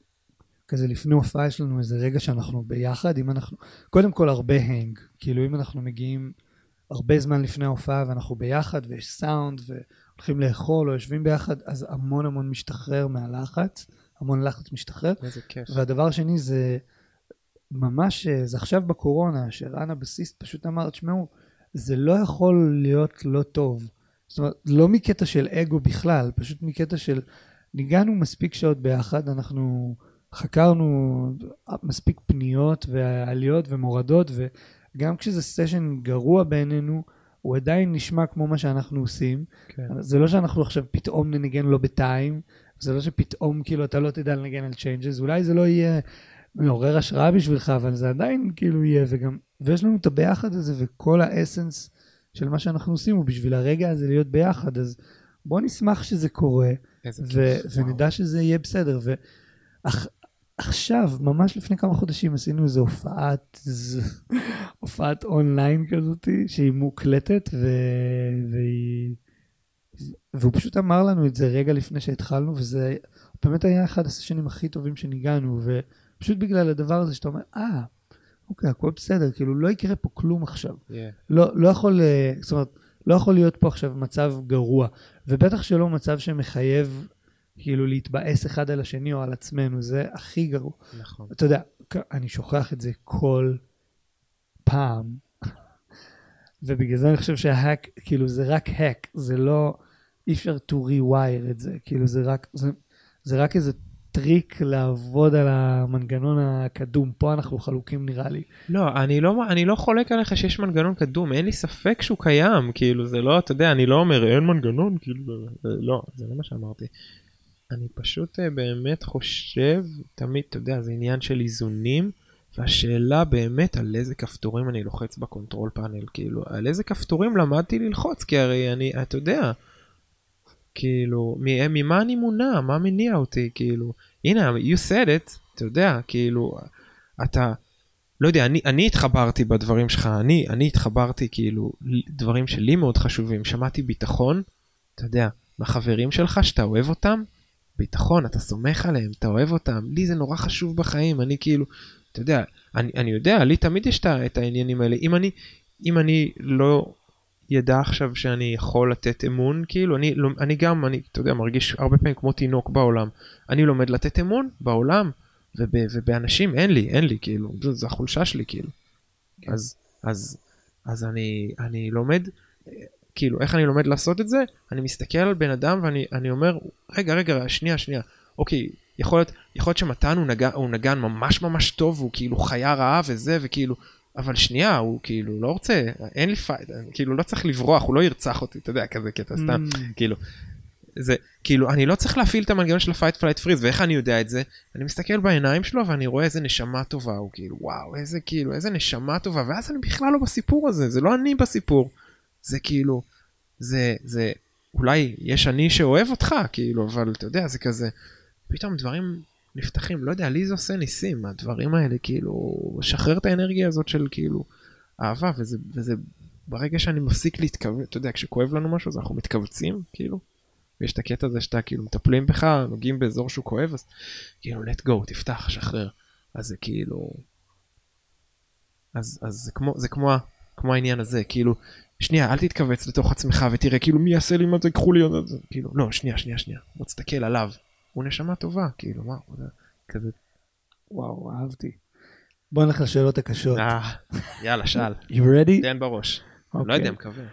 כזה לפני הופעה יש לנו איזה רגע שאנחנו ביחד, אם אנחנו, קודם כל הרבה הנג, כאילו אם אנחנו מגיעים הרבה זמן לפני ההופעה ואנחנו ביחד ויש סאונד והולכים לאכול או יושבים ביחד, אז המון המון משתחרר מהלחץ, המון לחץ משתחרר. איזה כיף. והדבר השני זה ממש, אה, זה עכשיו בקורונה, שרן הבסיסט פשוט אמר, תשמעו, זה לא יכול להיות לא טוב. זאת אומרת, לא מקטע של אגו בכלל, פשוט מקטע של ניגענו מספיק שעות ביחד, אנחנו חקרנו מספיק פניות ועליות ומורדות, וגם כשזה סשן גרוע בעינינו, הוא עדיין נשמע כמו מה שאנחנו עושים. כן. זה לא שאנחנו עכשיו פתאום ננגן לא ב time, זה לא שפתאום כאילו אתה לא תדע לנגן על changes, אולי זה לא יהיה מעורר השראה בשבילך, אבל זה עדיין כאילו יהיה, וגם, ויש לנו את הביחד הזה, וכל ה essence של מה שאנחנו עושים הוא בשביל הרגע הזה להיות ביחד, אז בוא נשמח שזה קורה, ו-. ונדע שזה יהיה בסדר. ועכשיו, ממש לפני כמה חודשים עשינו איזו הופעת, הופעת אונליין כזאתי, שהיא מוקלטת, ו- והיא... והוא פשוט אמר לנו את זה רגע לפני שהתחלנו, וזה באמת היה אחד הסשנים הכי טובים שניגענו, ופשוט בגלל הדבר הזה שאתה אומר, אה, אוקיי, הכל בסדר, כאילו לא יקרה פה כלום עכשיו. Yeah. לא, לא יכול, אה, זאת אומרת, לא יכול להיות פה עכשיו מצב גרוע, ובטח שלא מצב שמחייב כאילו להתבאס אחד על השני או על עצמנו, זה הכי גרוע. נכון. אתה יודע, אני שוכח את זה כל פעם, ובגלל זה אני חושב שה hack, כאילו זה רק hack, זה לא, אי אפשר to rewire את זה, כאילו זה רק, זה, זה רק איזה טריק לעבוד על המנגנון הקדום, פה אנחנו חלוקים נראה לי. לא, אני לא, אני לא חולק עליך שיש מנגנון קדום, אין לי ספק שהוא קיים, כאילו זה לא, אתה יודע, אני לא אומר אין מנגנון, כאילו, לא, זה לא מה שאמרתי. אני פשוט אה, באמת חושב, תמיד, אתה יודע, זה עניין של איזונים, והשאלה באמת על איזה כפתורים אני לוחץ ב control panel, כאילו, על איזה כפתורים למדתי ללחוץ, כי הרי אני, אתה יודע, כאילו, מ- ממה אני מונע, מה מניע אותי, כאילו, הנה, you said it, אתה יודע, כאילו, אתה, לא יודע, אני, אני התחברתי בדברים שלך, אני, אני התחברתי כאילו דברים שלי מאוד חשובים, שמעתי ביטחון, אתה יודע, מהחברים שלך שאתה אוהב אותם, ביטחון, אתה סומך עליהם, אתה אוהב אותם, לי זה נורא חשוב בחיים, אני כאילו, אתה יודע, אני, אני יודע, לי תמיד יש את העניינים האלה, אם אני, אם אני לא, ידע עכשיו שאני יכול לתת אמון, כאילו, אני, לא- אני גם, אני, אתה יודע, מרגיש הרבה פעמים כמו תינוק בעולם. אני לומד לתת אמון בעולם, וב, ובאנשים אין לי, אין לי, כאילו, זו, זו החולשה שלי, כאילו. כן. אז, אז, אז אני, אני לומד, כאילו, איך אני לומד לעשות את זה? אני מסתכל על בן אדם ואני אני אומר, רגע, רגע, שנייה, שנייה, אוקיי, יכול להיות, יכול להיות שמתן הוא נגן, הוא נגן ממש ממש טוב, הוא כאילו חיה רעה וזה, וכאילו, אבל שנייה, הוא כאילו לא רוצה, אין לי fight, כאילו לא צריך לברוח, הוא לא ירצח אותי, אתה יודע, כזה קטע סתם, Mm. כאילו. זה, כאילו, אני לא צריך להפעיל את המנגנון של ה fight flight freeze, ואיך אני יודע את זה? אני מסתכל בעיניים שלו ואני רואה איזה נשמה טובה הוא, כאילו, וואו, איזה כאילו, איזה נשמה טובה, ואז אני בכלל לא בסיפור הזה, זה לא אני בסיפור. זה כאילו, זה, זה, אולי יש אני שאוהב אותך, כאילו, אבל אתה יודע, זה כזה, פתאום דברים נפתחים, לא יודע, לי זה עושה ניסים, הדברים האלה, כאילו, לשחרר את האנרגיה הזאת של כאילו, אהבה, וזה, וזה, ברגע שאני מפסיק להתכווץ, אתה יודע, כשכואב לנו משהו, אז אנחנו מתכווצים, כאילו, ויש את הקטע הזה שאתה כאילו מטפלים בך, נוגעים באזור שהוא כואב, אז כאילו, let go, תפתח, שחרר. אז זה כאילו... אז, אז זה כמו, זה כמו, כמו העניין הזה, כאילו, שנייה, אל תתכווץ לתוך עצמך ותראה, כאילו, מי יעשה לי מה זה, ייקחו לי, זה, כאילו, לא, שנייה, שנייה, שנייה, בוא תסתכל עליו. הוא נשמה טובה, כאילו, מה, הוא כזה, וואו, אהבתי. בוא נלך לשאלות הקשות. אה, יאללה, שאל, You ready? תן בראש. לא אוקיי. יודע, מקווה.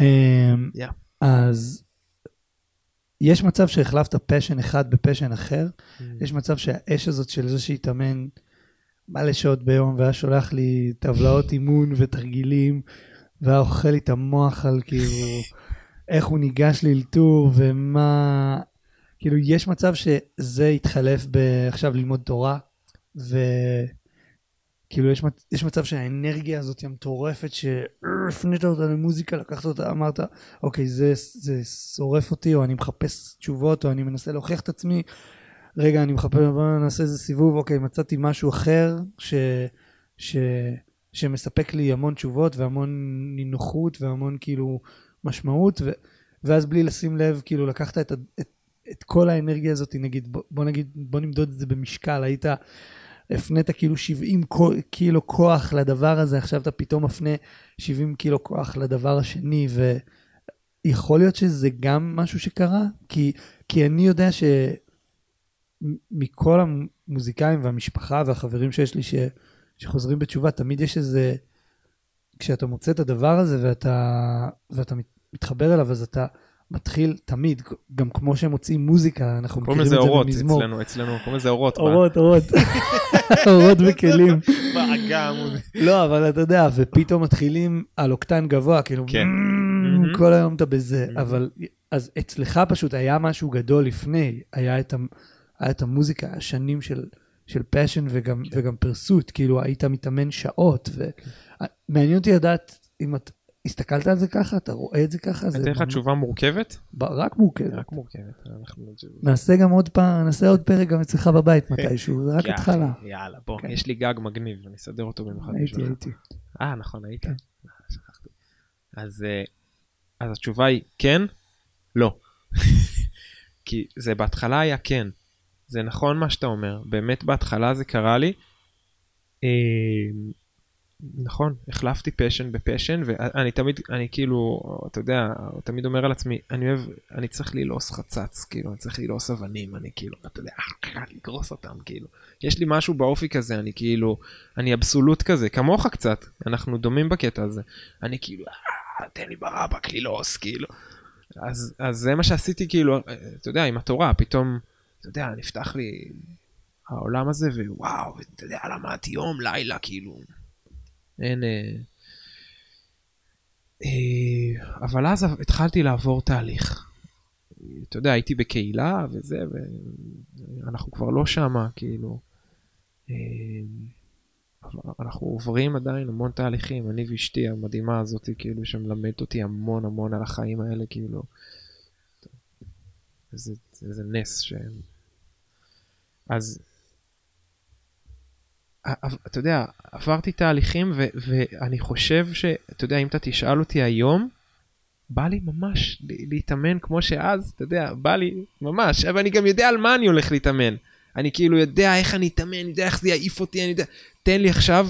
אמ. אז יש מצב שהחלפת פשן אחד בפשן אחר? Mm. יש מצב שהאש הזאת של זה שהתאמן מלא שעות ביום והיה שולח לי טבלאות אימון ותרגילים והיה אוכל לי את המוח על כאילו איך הוא ניגש לאלתור ומה... כאילו יש מצב שזה יתחלף עכשיו ללמוד תורה וכאילו יש, מצ- יש מצב שהאנרגיה הזאת המטורפת שהפנית אותה למוזיקה לקחת אותה אמרת אוקיי זה, זה שורף אותי או אני מחפש תשובות או אני מנסה להוכיח את עצמי. רגע, אני מחפש, בוא נעשה איזה סיבוב, אוקיי, מצאתי משהו אחר ש, ש, שמספק לי המון תשובות והמון נינוחות והמון כאילו משמעות, ו, ואז בלי לשים לב, כאילו לקחת את, את, את כל האנרגיה הזאת, נגיד, בוא, נגיד, בוא נמדוד את זה במשקל, היית, הפנית כאילו 70 קו- קילו כוח לדבר הזה, עכשיו אתה פתאום מפנה 70 קילו כוח לדבר השני, ויכול להיות שזה גם משהו שקרה, כי, כי אני יודע ש... מכל המוזיקאים והמשפחה והחברים שיש לי ש, שחוזרים בתשובה, תמיד יש איזה, כשאתה מוצא את הדבר הזה ואתה, ואתה מת- מתחבר אליו, אז אתה מתחיל תמיד, גם כמו שהם מוצאים מוזיקה, אנחנו קוראים מכירים לזה את זה אורות במזמור. אצלנו, אצלנו קוראים לזה אורות. אורות, אורות, אורות וכלים. בעגה המוזיקה. לא, אבל אתה יודע, ופתאום מתחילים על אוקטן גבוה, כאילו, כן. "מ- מהמם. כל היום אתה בזה. אבל, אז אצלך פשוט היה משהו גדול לפני, היה את, היה את המוזיקה, השנים של, של passion וגם, כן. וגם pursuit, כאילו היית מתאמן שעות, ומעניין אותי לדעת אם את הסתכלת על זה ככה, אתה רואה את זה ככה, אני אתן לך תשובה מורכבת? רק מורכב. רק מורכבת. אנחנו... נעשה גם עוד פעם, נעשה עוד פרק גם אצלך בבית מתישהו, זה רק התחלה. יאללה, בוא, כן. יש לי גג מגניב, אני אסדר אותו במיוחד. הייתי. הייתי. אה, נכון, היית. כן. אה, אה, אז התשובה היא כן, לא. כי זה בהתחלה היה כן. זה נכון מה שאתה אומר, באמת בהתחלה זה קרה לי. אה, נכון, החלפתי פשן בפשן, ואני תמיד, אני כאילו, אתה יודע, תמיד אומר על עצמי, אני אוהב, אני צריך ללעוס חצץ, כאילו, אני צריך ללעוס אבנים, אני כאילו, אתה יודע, לגרוס אותם, כאילו. יש לי משהו באופי כזה, אני כאילו, אני אבסולוט כזה, כמוך קצת, אנחנו דומים בקטע הזה. אני כאילו, "אה, תן לי ברבק ללעוס, כאילו. אז, אז זה מה שעשיתי, כאילו, אתה יודע, עם התורה, פתאום, אתה יודע, נפתח לי העולם הזה, ווואו, אתה יודע, למדתי יום, לילה, כאילו. אין... אה, אה, אבל אז התחלתי לעבור תהליך. אתה יודע, הייתי בקהילה וזה, ואנחנו כבר לא שמה, כאילו. אה, אנחנו עוברים עדיין המון תהליכים, אני ואשתי המדהימה הזאת, כאילו, שמלמדת אותי המון המון על החיים האלה, כאילו. איזה, איזה נס שהם... אז אתה יודע, עברתי תהליכים ו- ואני חושב שאתה יודע, אם אתה תשאל אותי היום, בא לי ממש להתאמן כמו שאז, אתה יודע, בא לי ממש, אבל אני גם יודע על מה אני הולך להתאמן. אני כאילו יודע איך אני אתאמן, אני יודע איך זה יעיף אותי, אני יודע, תן לי עכשיו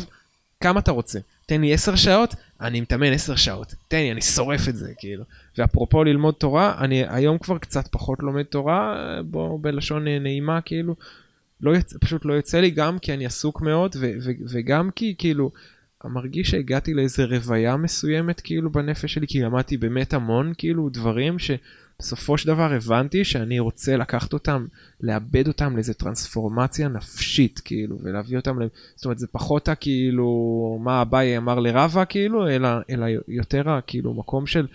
כמה אתה רוצה. תן לי 10 שעות, אני מתאמן 10 שעות, תן לי, אני שורף את זה, כאילו. ואפרופו ללמוד תורה, אני היום כבר קצת פחות לומד תורה, בוא, בלשון נעימה, כאילו. לא יצ... פשוט לא יוצא לי גם כי אני עסוק מאוד, ו- ו- וגם כי כאילו, מרגיש שהגעתי לאיזה רוויה מסוימת כאילו בנפש שלי, כי למדתי באמת המון כאילו דברים שבסופו של דבר הבנתי שאני רוצה לקחת אותם, לאבד אותם לאיזה טרנספורמציה נפשית כאילו, ולהביא אותם, זאת אומרת זה פחות הכאילו מה אביי אמר לרבה כאילו, אלא, אלא יותר הכאילו מקום של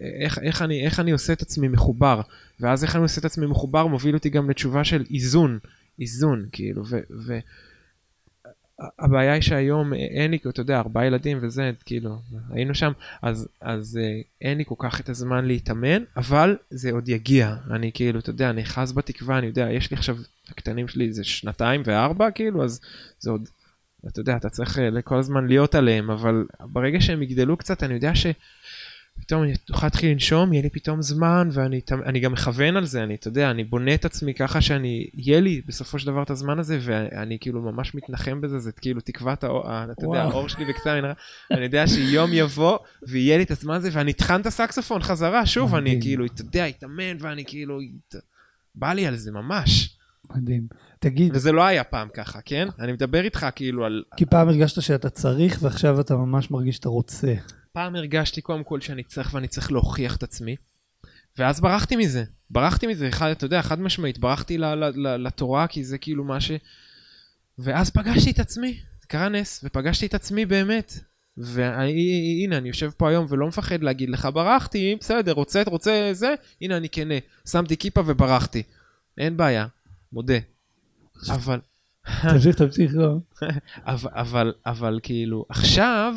איך, איך, אני, איך אני עושה את עצמי מחובר, ואז איך אני עושה את עצמי מחובר מוביל אותי גם לתשובה של איזון, איזון כאילו, ו... ו הבעיה היא שהיום אין לי, אתה יודע, ארבעה ילדים וזה, כאילו, היינו שם, אז, אז אין לי כל כך את הזמן להתאמן, אבל זה עוד יגיע. אני כאילו, אתה יודע, אני חס בתקווה, אני יודע, יש לי עכשיו, הקטנים שלי זה שנתיים וארבע, כאילו, אז זה עוד, אתה יודע, אתה צריך אה, כל הזמן להיות עליהם, אבל ברגע שהם יגדלו קצת, אני יודע ש... פתאום אני אוכל להתחיל לנשום, יהיה לי פתאום זמן, ואני גם מכוון על זה, אני, אתה יודע, אני בונה את עצמי ככה שאני, יהיה לי בסופו של דבר את הזמן הזה, ואני כאילו ממש מתנחם בזה, זה כאילו תקוות האור, אתה יודע, האור שלי בקצה המנהרה, אני יודע שיום יבוא, ויהיה לי את הזמן הזה, ואני אטחן את הסקסופון חזרה, שוב, אני כאילו, אתה יודע, אתאמן, ואני כאילו, בא לי על זה ממש. מדהים. תגיד... וזה לא היה פעם ככה, כן? אני מדבר איתך כאילו על... כי פעם הרגשת שאתה צריך, ועכשיו אתה ממש מרגיש שאתה רוצה. פעם הרגשתי קודם כל שאני צריך ואני צריך להוכיח את עצמי, ואז ברחתי מזה. ברחתי מזה, אחד, אתה יודע, חד משמעית, ברחתי ל- ל- ל- לתורה, כי זה כאילו מה ש... ואז פגשתי את עצמי, קרה נס, ופגשתי את עצמי באמת. והנה, אני יושב פה היום ולא מפחד להגיד לך, ברחתי, בסדר, רוצה, רוצה זה, הנה אני כנה. שמתי כיפה וברחתי. אין בעיה, מודה. אבל... תמשיך, תמשיך, לא. אבל, אבל, אבל כאילו, עכשיו,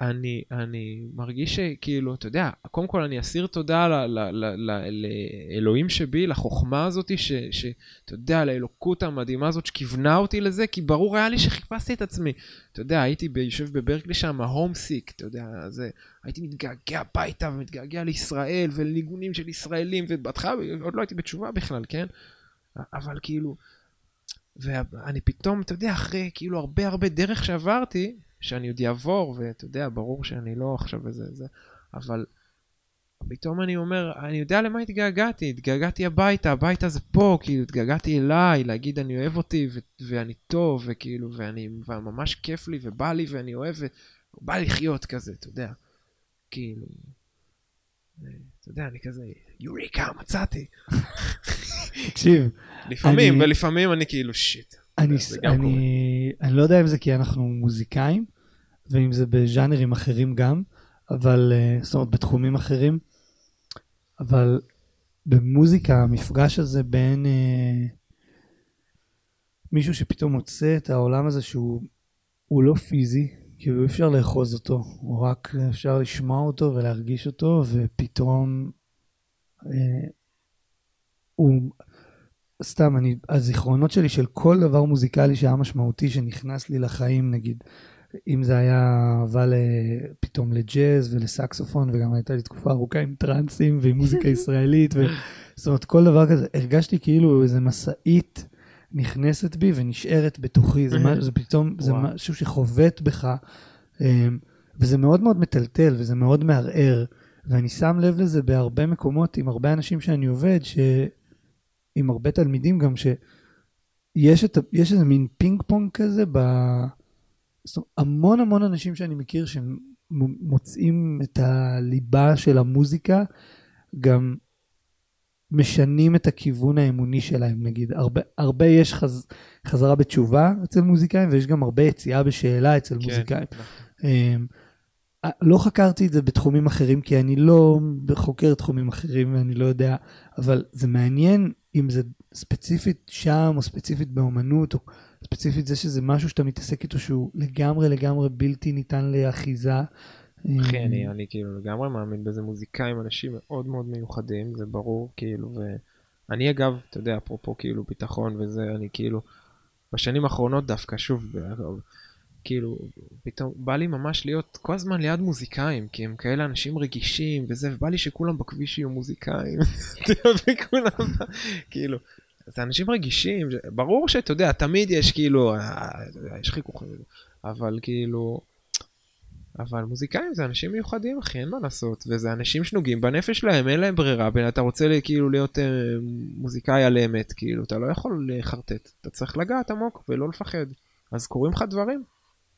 אני, אני מרגיש שכאילו, אתה יודע, קודם כל אני אסיר תודה לאלוהים שבי, לחוכמה הזאת, שאתה יודע, לאלוקות המדהימה הזאת שכיוונה אותי לזה, כי ברור היה לי שחיפשתי את עצמי. אתה יודע, הייתי יושב בברקלי שם, ההום סיק, אתה יודע, זה, הייתי מתגעגע הביתה ומתגעגע לישראל ולניגונים של ישראלים, ובהתחלה עוד לא הייתי בתשובה בכלל, כן? אבל כאילו, ואני פתאום, אתה יודע, אחרי כאילו הרבה הרבה דרך שעברתי, שאני עוד אעבור, ואתה יודע, ברור שאני לא עכשיו איזה זה, אבל פתאום אני אומר, אני יודע למה התגעגעתי, התגעגעתי הביתה, הביתה זה פה, כאילו, התגעגעתי אליי, להגיד אני אוהב אותי, ו- ואני טוב, וכאילו, ואני, וממש כיף לי, ובא לי, ואני אוהב, ובא לחיות כזה, אתה יודע, כאילו, אתה יודע, אני כזה, יוריקה, מצאתי. תקשיב. לפעמים, אני... ולפעמים אני כאילו, שיט. אני, אני, אני לא יודע אם זה כי אנחנו מוזיקאים, ואם זה בז'אנרים אחרים גם, אבל, אה, זאת אומרת, בתחומים אחרים, אבל במוזיקה, המפגש הזה בין אה, מישהו שפתאום מוצא את העולם הזה שהוא לא פיזי, כאילו אי אפשר לאחוז אותו, הוא רק אפשר לשמוע אותו ולהרגיש אותו, ופתאום אה, הוא... סתם, אני, הזיכרונות שלי של כל דבר מוזיקלי שהיה משמעותי שנכנס לי לחיים, נגיד, אם זה היה אהבה פתאום לג'אז ולסקסופון, וגם הייתה לי תקופה ארוכה עם טרנסים ועם מוזיקה ישראלית, ו... זאת אומרת, כל דבר כזה, הרגשתי כאילו איזה משאית נכנסת בי ונשארת בתוכי, זה, מה, זה פתאום, זה משהו שחובט בך, אמ, וזה מאוד מאוד מטלטל וזה מאוד מערער, ואני שם לב לזה בהרבה מקומות עם הרבה אנשים שאני עובד, ש... עם הרבה תלמידים גם, שיש את, יש איזה מין פינג פונג כזה ב... זאת אומרת, המון המון אנשים שאני מכיר שמוצאים את הליבה של המוזיקה, גם משנים את הכיוון האמוני שלהם, נגיד. הרבה, הרבה יש חז, חזרה בתשובה אצל מוזיקאים, ויש גם הרבה יציאה בשאלה אצל כן, מוזיקאים. נכון. אמ, לא חקרתי את זה בתחומים אחרים, כי אני לא חוקר תחומים אחרים ואני לא יודע, אבל זה מעניין אם זה ספציפית שם, או ספציפית באומנות, או ספציפית זה שזה משהו שאתה מתעסק איתו שהוא לגמרי לגמרי בלתי ניתן לאחיזה. אחי, אני, אני כאילו לגמרי מאמין בזה, מוזיקאים, אנשים מאוד מאוד מיוחדים, זה ברור, כאילו, ואני אגב, אתה יודע, אפרופו כאילו ביטחון וזה, אני כאילו, בשנים האחרונות דווקא, שוב, כאילו, פתאום בא לי ממש להיות כל הזמן ליד מוזיקאים, כי הם כאלה אנשים רגישים וזה, ובא לי שכולם בכביש יהיו מוזיקאים, וכולם, כאילו, זה אנשים רגישים, ברור שאתה יודע, תמיד יש כאילו, אה, יש חיכוכים, אבל כאילו, אבל מוזיקאים זה אנשים מיוחדים אחי אין מה לעשות וזה אנשים שנוגעים בנפש שלהם אין להם ברירה אתה רוצה כאילו להיות אה, מוזיקאי על אמת כאילו אתה לא יכול לחרטט אתה צריך לגעת עמוק ולא לפחד. אז קורים לך דברים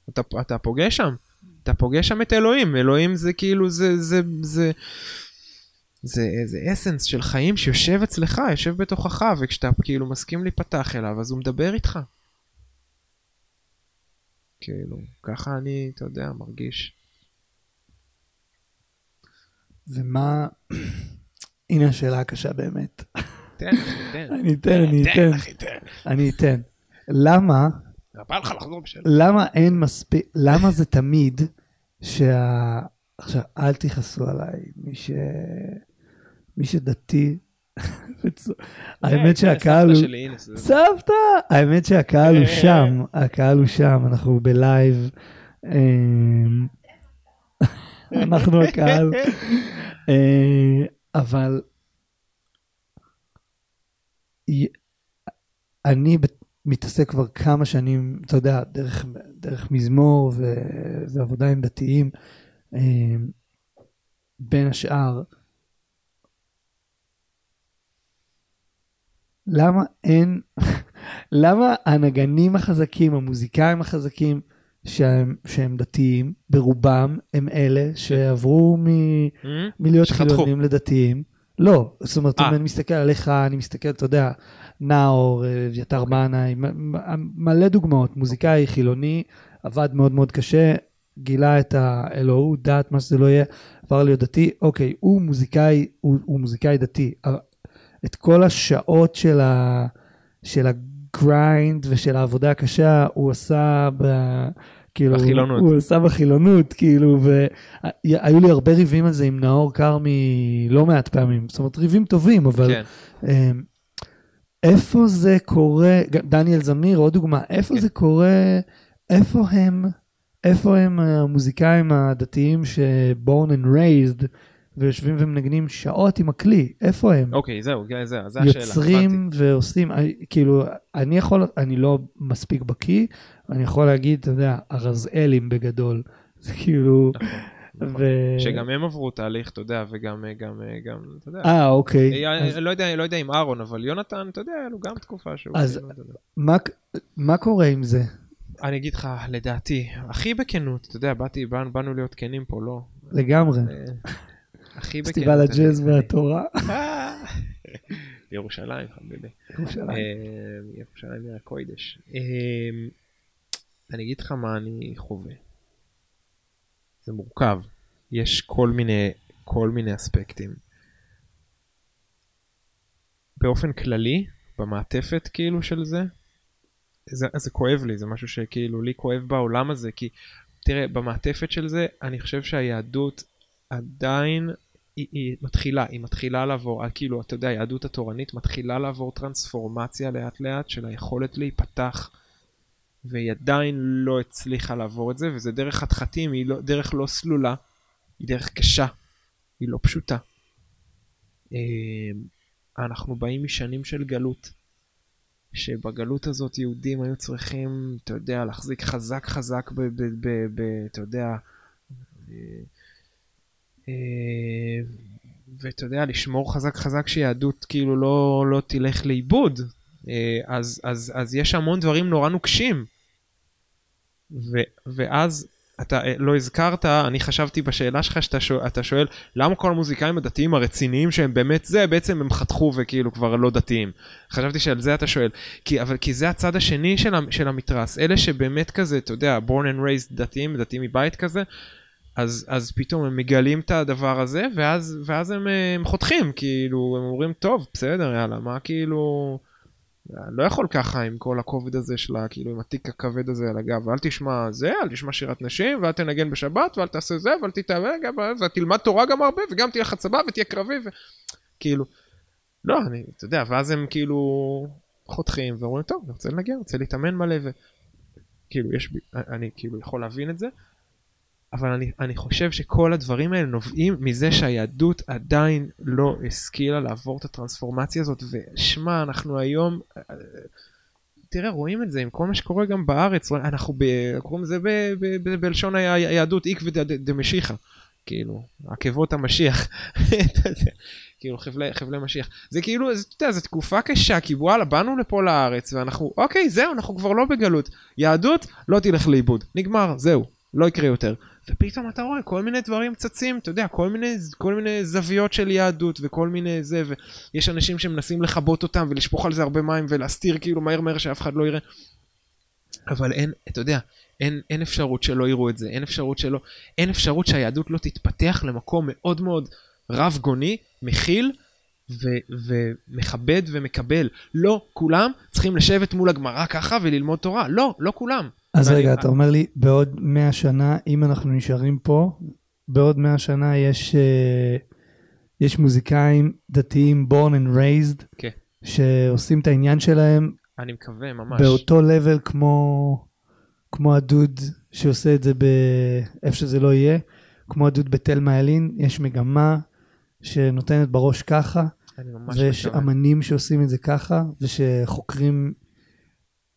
אתה, אתה פוגש שם אתה פוגש שם את אלוהים אלוהים זה כאילו זה זה זה זה איזה אסנס של חיים שיושב אצלך יושב בתוכך וכשאתה כאילו מסכים להיפתח אליו אז הוא מדבר איתך. כאילו, ככה אני, אתה יודע, מרגיש. ומה, הנה השאלה הקשה באמת. תן, תן. אני אתן, אני תן, אתן. אני אתן. למה, בא לך לחזור בשאלה. למה אין מספיק, למה זה תמיד שה... עכשיו, אל תכעסו עליי, מי ש... מי שדתי, בצ- האמת שהקהל הוא... סבתא! האמת שהקהל הוא שם, הקהל הוא שם, אנחנו בלייב. אמ, אנחנו הקהל. אה, אבל אני מתעסק כבר כמה שנים, אתה יודע, דרך, דרך מזמור ו, ועבודה עם דתיים, אה, בין השאר. למה אין, למה הנגנים החזקים, המוזיקאים החזקים, שהם, שהם דתיים, ברובם הם אלה שעברו מ... Hmm? מלהיות. חילונים לדתיים. לא, זאת אומרת, אה. אם אני מסתכל עליך, אני מסתכל, אתה יודע, נאור, אה, אביתר בנאי, מלא דוגמאות. מוזיקאי חילוני, עבד מאוד מאוד קשה, גילה את האלוהות, דת, מה שזה לא יהיה, עבר להיות דתי. אוקיי, הוא מוזיקאי, הוא, הוא מוזיקאי דתי. את כל השעות של, ה, של הגריינד ושל העבודה הקשה, הוא עשה ב... כאילו, בחילונות. הוא עשה בחילונות, כאילו, והיו לי הרבה ריבים על זה עם נאור כרמי לא מעט פעמים. זאת אומרת, ריבים טובים, אבל כן. איפה זה קורה, דניאל זמיר, עוד דוגמה, איפה כן. זה קורה, איפה הם, איפה הם המוזיקאים הדתיים שבורן and raised ויושבים ומנגנים שעות עם הכלי, איפה הם? אוקיי, זהו, זה- זה זה השאלה. יוצרים ועושים, אה, כאילו, אני יכול, אני לא מספיק בקיא, אני יכול להגיד, אתה יודע, הרזאלים בגדול, זה כאילו, הבנתי. נכון. ו... שגם הם עברו תהליך, אתה יודע, וגם, גם, גם, אתה יודע. אה, אוקיי. אה, אז לא יודע, לא יודע עם אהרון, אבל יונתן, אתה יודע, היה לו גם תקופה שהוא... אז- יודע. מה- מה קורה עם זה? אני אגיד לך, לדעתי, הכי בכנות, אתה יודע, באתי, באנו באנו להיות כנים פה, לא? לגמרי. אה, הכי בכנות. פסטיבל הג'אז והתורה. אה, ירושלים, חביבי. ירושלים. אה, ירושלים היא הקוידש. אה, אני אגיד לך מה אני חווה. זה מורכב. יש כל מיני, כל מיני אספקטים. באופן כללי, במעטפת כאילו של זה, זה, זה כואב לי, זה משהו שכאילו לי כואב בעולם הזה, כי תראה, במעטפת של זה, אני חושב שהיהדות עדיין, היא, היא מתחילה, היא מתחילה לעבור, אה, כאילו, אתה יודע, היהדות התורנית מתחילה לעבור טרנספורמציה לאט לאט של היכולת להיפתח, והיא עדיין לא הצליחה לעבור את זה, וזה דרך חתחתים, היא לא, דרך לא סלולה, היא דרך קשה, היא לא פשוטה. אה, אנחנו באים משנים של גלות. שבגלות הזאת יהודים היו צריכים, אתה יודע, להחזיק חזק חזק ב... ב, ב, ב אתה יודע, אה, אה, ואתה יודע, לשמור חזק חזק שיהדות כאילו לא, לא תלך לאיבוד. אה, אז, אז, אז יש המון דברים נורא נוקשים. ו, ואז אתה אה, לא הזכרת, אני חשבתי בשאלה שלך שאתה שואל, אתה שואל למה כל המוזיקאים הדתיים הרציניים שהם באמת זה, בעצם הם חתכו וכאילו כבר לא דתיים. חשבתי שעל זה אתה שואל. כי, אבל כי זה הצד השני של, של המתרס, אלה שבאמת כזה, אתה יודע, born and raised דתיים, דתיים מבית כזה, אז, אז פתאום הם מגלים את הדבר הזה, ואז, ואז הם, אה, הם חותכים, כאילו, הם אומרים, טוב, בסדר, יאללה, מה כאילו... לא יכול ככה עם כל הכובד הזה שלה, כאילו עם התיק הכבד הזה על הגב, ואל תשמע זה, אל תשמע שירת נשים, ואל תנגן בשבת, ואל תעשה זה, ואל תתאמן, ותלמד תורה גם הרבה, וגם תהיה לך צבא ותהיה קרבי, וכאילו, לא, אני, אתה יודע, ואז הם כאילו חותכים ואומרים, טוב, אני רוצה לנגן, רוצה להתאמן מלא, וכאילו, יש בי, אני כאילו יכול להבין את זה, אבל אני, אני חושב שכל הדברים האלה נובעים מזה שהיהדות עדיין לא השכילה לעבור את הטרנספורמציה הזאת, ושמע, אנחנו היום, תראה, רואים את זה עם כל מה שקורה גם בארץ, אנחנו ב- קוראים לזה בלשון היהדות עקבא ד- דמשיחא, כאילו, עקבות המשיח, כאילו חבלי, חבלי משיח. זה כאילו, אתה יודע, זו תקופה קשה, כי וואלה, באנו לפה לארץ, ואנחנו, אוקיי, זהו, אנחנו כבר לא בגלות. יהדות, לא תלך לאיבוד. נגמר, זהו, לא יקרה יותר. ופתאום אתה רואה כל מיני דברים צצים, אתה יודע, כל מיני, כל מיני זוויות של יהדות וכל מיני זה, ויש אנשים שמנסים לכבות אותם ולשפוך על זה הרבה מים ולהסתיר כאילו מהר מהר שאף אחד לא יראה. אבל אין, אתה יודע, אין, אין אפשרות שלא יראו את זה, אין אפשרות שלא, אין אפשרות שהיהדות לא תתפתח למקום מאוד מאוד רב גוני, מכיל ו- ומכבד ומקבל. לא כולם צריכים לשבת מול הגמרא ככה וללמוד תורה, לא, לא כולם. אז רגע, אתה אומר לי, בעוד 100 שנה, אם אנחנו נשארים פה, בעוד 100 שנה יש, אה, יש מוזיקאים דתיים, born and raised, כן. שעושים את העניין שלהם אני מקווה, ממש. באותו level כמו, כמו הדוד שעושה את זה באיפה שזה לא יהיה, כמו הדוד בתלמה ילין, יש מגמה שנותנת בראש ככה, ויש מקווה. אמנים שעושים את זה ככה, ושחוקרים,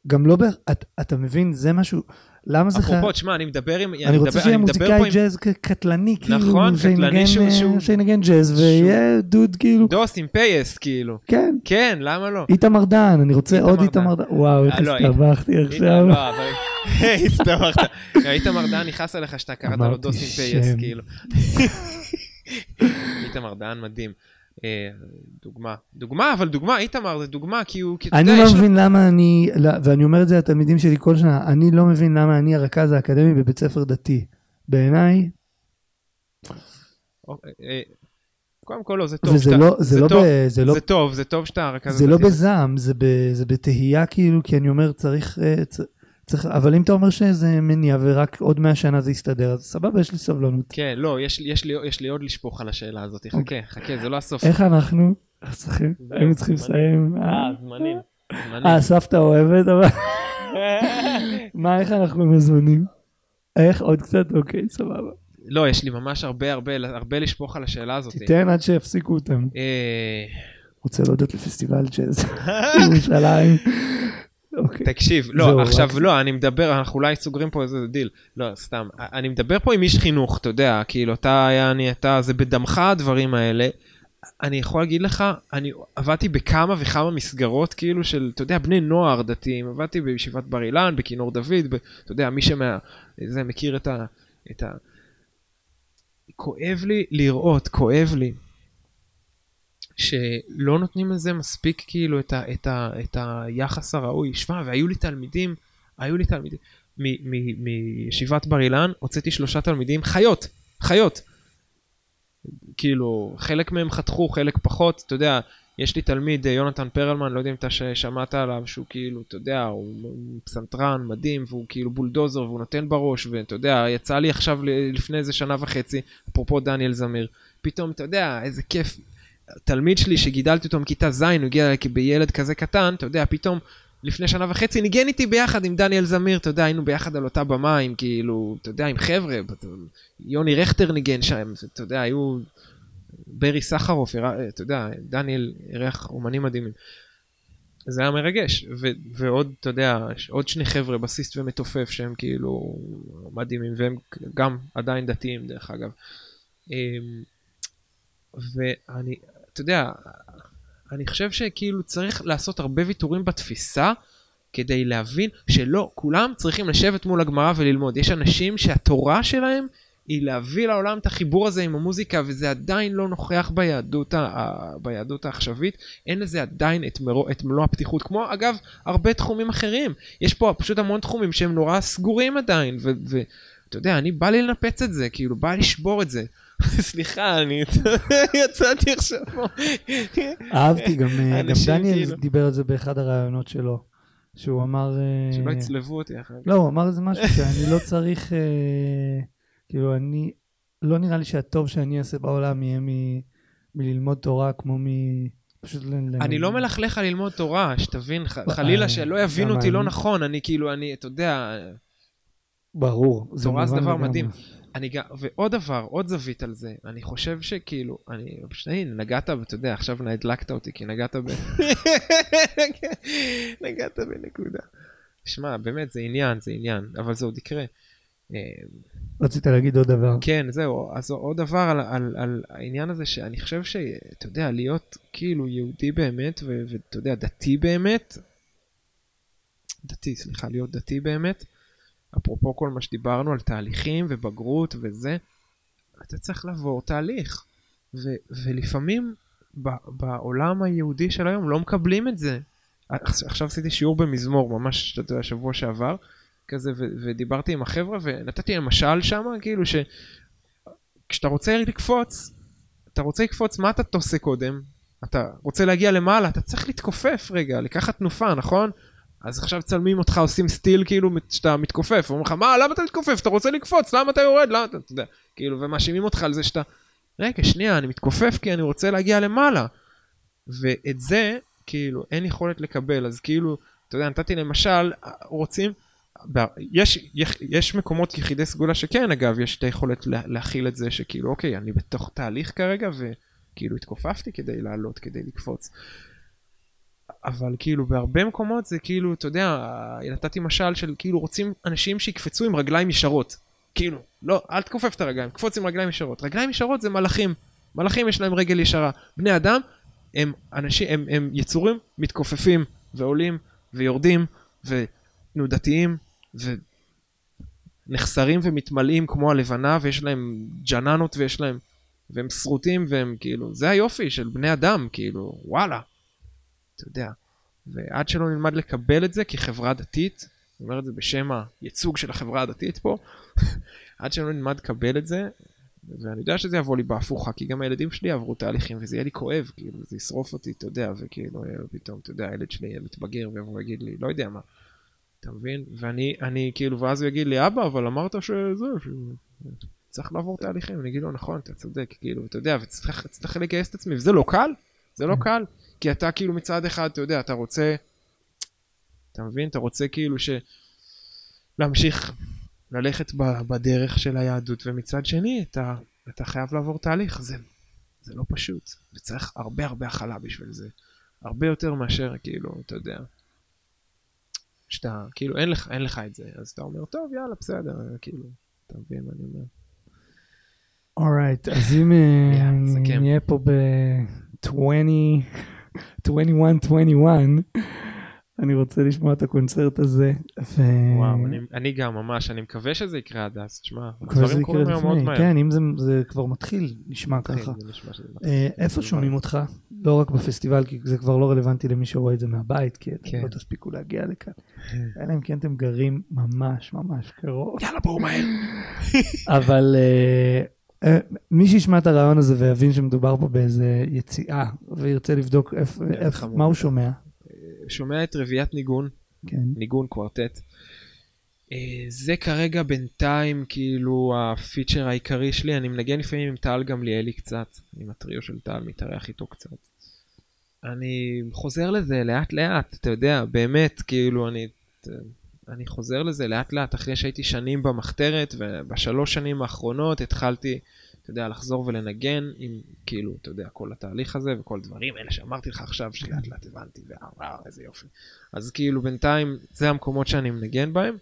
גם לא, ב... את, אתה מבין, זה משהו, למה זה חייב... אפרופו, תשמע, אני מדבר עם... אני רוצה מדבר- שיהיה אני מוזיקאי עם ג'אז ק- קטלני, כאילו, נכון, קטלני שינגן, שהוא- אה, שהוא- שינגן ג'אז, ויהיה דוד, כאילו, דוס עם פייס, כאילו. כן, כן, למה לא? איתמר דן, אני רוצה איתמר עוד. איתמר דן, וואו, איך אה, לא, הסתבכתי עכשיו. לא. הסתבכת. איתמר דן נכנס אליך שאתה קראת לו דוס עם פייס. כאילו. איתמר דן מדהים. אה, דוגמה. דוגמה, אבל דוגמה, איתמר זה דוגמה, כי הוא... כי אתה אני יודע, לא יש לו- מבין למה אני, לא, ואני אומר את זה לתלמידים שלי כל שנה, אני לא מבין למה אני הרכז האקדמי בבית ספר דתי. בעיניי, אוקיי, אה, קודם כל לא, זה טוב. וזה שאתה- לא, זה לא, טוב, ב- זה לא זה טוב, זה טוב שאתה רכז זה לא. בזעם, זה, ב, זה בתהייה כאילו, כי אני אומר צריך, אה, צ- צריך, אבל אם אתה אומר שזה מניע ורק עוד 100 שנה זה יסתדר, אז סבבה, יש לי סבלנות. כן, לא, יש יש לי- יש לי עוד לשפוך על השאלה הזאת. חכה, חכה, זה לא הסוף. איך אנחנו? צריכים- היינו צריכים. לסיים. אה, אה? זמנים. זמנים. אה, סבתא אוהבת, אבל מה, איך אנחנו מזמנים? איך? עוד קצת? אוקיי, סבבה. לא, יש לי ממש הרבה הרבה הרבה לשפוך על השאלה הזאת. תיתן עד שיפסיקו אותם. אה, רוצה להודות לפסטיבל ג'אז ירושלים. אוקיי. תקשיב, לא, עכשיו רק- לא, אני מדבר, אנחנו אולי סוגרים פה איזה דיל. לא, סתם. אני מדבר פה עם איש חינוך, אתה יודע, כאילו, אתה אני, אתה, זה בדמך הדברים האלה. אני יכול להגיד לך, אני עבדתי בכמה וכמה מסגרות, כאילו, של, אתה יודע, בני נוער דתיים. עבדתי בישיבת בר אילן, בכינור דוד, ב, אתה יודע, מי שמה... זה מכיר את ה... את ה... כואב לי לראות, כואב לי, שלא נותנים לזה מספיק כאילו את, ה, את, ה, את היחס הראוי. שמע, והיו לי תלמידים, היו לי תלמידים, מישיבת בר אילן הוצאתי שלושה תלמידים, חיות, חיות. כאילו, חלק מהם חתכו, חלק פחות, אתה יודע, יש לי תלמיד, אה, יונתן פרלמן, לא יודע אם אתה שמעת עליו, שהוא כאילו, אתה יודע, הוא פסנתרן מדהים, והוא כאילו בולדוזר, והוא נותן בראש, ואתה יודע, יצא לי עכשיו לפני איזה שנה וחצי, אפרופו דניאל זמיר, פתאום, אתה יודע, איזה כיף. תלמיד שלי שגידלתי אותו מכיתה ז', הוא הגיע אליי בילד כזה קטן, אתה יודע, פתאום לפני שנה וחצי ניגן איתי ביחד עם דניאל זמיר, אתה יודע, היינו ביחד על אותה במה, עם כאילו, אתה יודע, עם חבר'ה, יוני רכטר ניגן שם, אתה יודע, היו... ברי סחרוף, אתה יודע, דניאל אירח אומנים מדהימים. זה היה מרגש, ו- ועוד, אתה יודע, עוד שני חבר'ה, בסיסט ומתופף, שהם כאילו מדהימים, והם גם עדיין דתיים, דרך אגב. אמ, ואני, אתה יודע, אני חושב שכאילו צריך לעשות הרבה ויתורים בתפיסה כדי להבין שלא, כולם צריכים לשבת מול הגמרא וללמוד. יש אנשים שהתורה שלהם היא להביא לעולם את החיבור הזה עם המוזיקה, וזה עדיין לא נוכח ביהדות, ה- ביהדות העכשווית. אין לזה עדיין את, מרו, את מלוא הפתיחות, כמו אגב הרבה תחומים אחרים. יש פה פשוט המון תחומים שהם נורא סגורים עדיין, ואתה יודע, אני בא לי לנפץ את זה, כאילו, בא לשבור את זה. סליחה, אני יצאתי עכשיו פה. אהבתי, גם אה, דניאל כאילו- דיבר על זה באחד הראיונות שלו, שהוא אמר... אה, שלא יצלבו אותי אחר כך. לא, הוא אמר איזה משהו שאני לא צריך, אה, כאילו, אני, לא נראה לי שהטוב שאני אעשה בעולם יהיה מללמוד תורה כמו מ... פשוט ל... אני לא מלכלך על ללמוד תורה, שתבין, חלילה שלא יבינו אותי לא. נכון, אני כאילו, אני, אתה יודע, ברור. תורה זה דבר. מדהים. אני גם, ועוד דבר, עוד זווית על זה, אני חושב שכאילו, אני, פשוט נגעת, אתה יודע, עכשיו הדלקת אותי, כי נגעת ב... נגעת בנקודה. שמע, באמת, זה עניין, זה עניין, אבל זה עוד יקרה. אה, רצית להגיד עוד דבר. כן, זהו, אז עוד דבר על, על, על העניין הזה שאני חושב שאתה יודע, להיות כאילו יהודי באמת, ואתה יודע, דתי באמת, דתי, סליחה, להיות דתי באמת, אפרופו כל מה שדיברנו על תהליכים ובגרות וזה, אתה צריך לעבור תהליך. ו- ולפעמים ב- בעולם היהודי של היום לא מקבלים את זה. עכשיו עשיתי שיעור במזמור ממש, אתה יודע, שבוע שעבר, כזה, ו- ודיברתי עם החבר'ה ונתתי למשל שם, כאילו שכשאתה רוצה לקפוץ, אתה רוצה לקפוץ, מה אתה עושה קודם? אתה רוצה להגיע למעלה, אתה צריך להתכופף רגע, לקחת תנופה, נכון? אז עכשיו צלמים אותך עושים סטיל כאילו שאתה מתכופף, אומרים לך מה למה אתה מתכופף? אתה רוצה לקפוץ? למה אתה יורד? למה אתה, אתה יודע, כאילו ומאשימים אותך על זה שאתה רגע שנייה אני מתכופף כי אני רוצה להגיע למעלה. ואת זה כאילו אין יכולת לקבל. אז כאילו אתה יודע נתתי למשל רוצים יש, יש, יש מקומות יחידי סגולה שכן אגב יש את היכולת לה, להכיל את זה שכאילו אוקיי אני בתוך תהליך כרגע וכאילו התכופפתי כדי לעלות כדי לקפוץ אבל כאילו בהרבה מקומות זה כאילו, אתה יודע, נתתי משל של כאילו רוצים אנשים שיקפצו עם רגליים ישרות. כאילו, לא, אל תכופף את הרגליים, קפוץ עם רגליים ישרות. רגליים ישרות זה מלאכים. מלאכים יש להם רגל ישרה. בני אדם הם אנשים, הם, הם יצורים מתכופפים ועולים ויורדים ותנודתיים ונחסרים ומתמלאים כמו הלבנה ויש להם ג'ננות ויש להם, והם שרוטים והם כאילו, זה היופי של בני אדם, כאילו, וואלה. אתה יודע. ועד שלא נלמד לקבל את זה כחברה דתית, אני אומר את זה בשם הייצוג של החברה הדתית פה, עד שלא נלמד לקבל את זה, ואני יודע שזה יבוא לי בהפוכה, כי גם הילדים שלי עברו תהליכים, וזה יהיה לי כואב, כאילו, זה ישרוף אותי, אתה יודע, וכאילו, פתאום, אתה יודע, הילד שלי יהיה מתבגר ויבוא ויגיד לי, לא יודע מה, אתה מבין? ואני, אני, כאילו, ואז הוא יגיד לי, אבא, אבל אמרת שזה, ש... צריך לעבור תהליכים, אני אגיד לו, נכון, אתה צודק, כאילו, אתה יודע, וצריך לגייס את עצמי, וזה לא קל, זה לא קל. כי אתה כאילו מצד אחד, אתה יודע, אתה רוצה, אתה מבין? אתה רוצה כאילו ש... להמשיך ללכת בדרך של היהדות, ומצד שני, אתה, אתה חייב לעבור תהליך, זה, זה לא פשוט, וצריך הרבה הרבה הכלה בשביל זה. הרבה יותר מאשר, כאילו, אתה יודע, שאתה, כאילו, אין לך, אין לך את זה, אז אתה אומר, טוב, יאללה, בסדר, כאילו, אתה מבין מה אני אומר. אורייט, אז אם אה, נהיה פה ב-20... 2121, אני רוצה לשמוע את הקונצרט הזה. ו... וואו, אני, אני גם ממש, אני מקווה שזה יקרה עד אז, תשמע, דברים קורים היום מאוד מהר. כן, אם זה, זה כבר מתחיל, נשמע ככה. אה, איפה שומעים אותך? לא רק בפסטיבל, כי זה כבר לא רלוונטי למי שרואה את זה מהבית, כי כן. לא תספיקו להגיע לכאן. אלא אם כן אתם גרים ממש ממש קרוב. יאללה, בואו מהר. אבל... Uh, מי שישמע את הרעיון הזה ויבין שמדובר פה באיזה יציאה, וירצה לבדוק איפ, איפ, מה הוא שומע. שומע את רביעיית ניגון, כן. ניגון קוורטט. אה, זה כרגע בינתיים כאילו הפיצ'ר העיקרי שלי, אני מנגן לפעמים עם טל גמליאלי קצת, עם הטריו של טל, מתארח איתו קצת. אני חוזר לזה לאט לאט, אתה יודע, באמת, כאילו אני, אני חוזר לזה לאט לאט, אחרי שהייתי שנים במחתרת, ובשלוש שנים האחרונות התחלתי, אתה יודע, לחזור ולנגן עם, כאילו, אתה יודע, כל התהליך הזה וכל דברים, אלה שאמרתי לך עכשיו, שלאט לאט הבנתי, וואו, איזה יופי. אז כאילו, בינתיים, זה המקומות שאני מנגן בהם,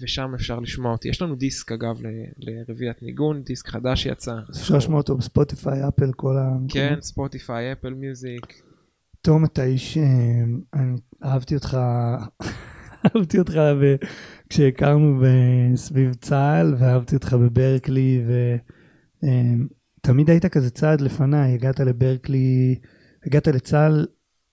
ושם אפשר לשמוע אותי. יש לנו דיסק, אגב, לרביעיית ניגון, דיסק חדש יצא. אפשר לשמוע אותו בספוטיפיי, אפל, כל ה... כן, ספוטיפיי, אפל מיוזיק. תום, אתה איש, אה, אני אהבתי אותך אהבתי אותך כשהכרנו סביב צה"ל, ואהבתי אותך בברקלי, ותמיד היית כזה צעד לפניי, הגעת לברקלי, הגעת לצה"ל.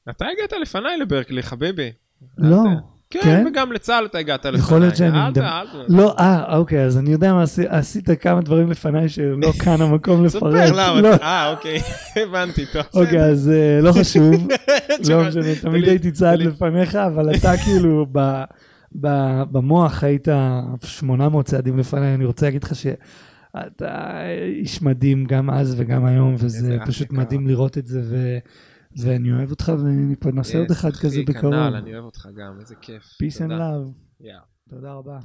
אתה הגעת לפניי לברקלי, חביבי. לא. כן, כן, וגם לצה"ל אתה הגעת לפניי. יכול להיות שאני... אל תדע. לא, אה, אוקיי, אז אני יודע מה עשית כמה דברים לפניי שלא כאן המקום לפרט. ספר למה, לא. אה, אוקיי, הבנתי, טוב. אוקיי, אז אה, לא חשוב, לא משנה, תמיד הייתי צעד לפניך, אבל אתה כאילו במוח היית 800 צעדים לפניי, אני רוצה להגיד לך שאתה איש מדהים גם אז וגם היום, וזה פשוט מדהים לראות את זה. ואני אוהב אותך, ואני פה נעשה עוד אחד כזה בקרוב. כנ"ל, אני אוהב אותך גם, איזה כיף. Peace and love. תודה רבה.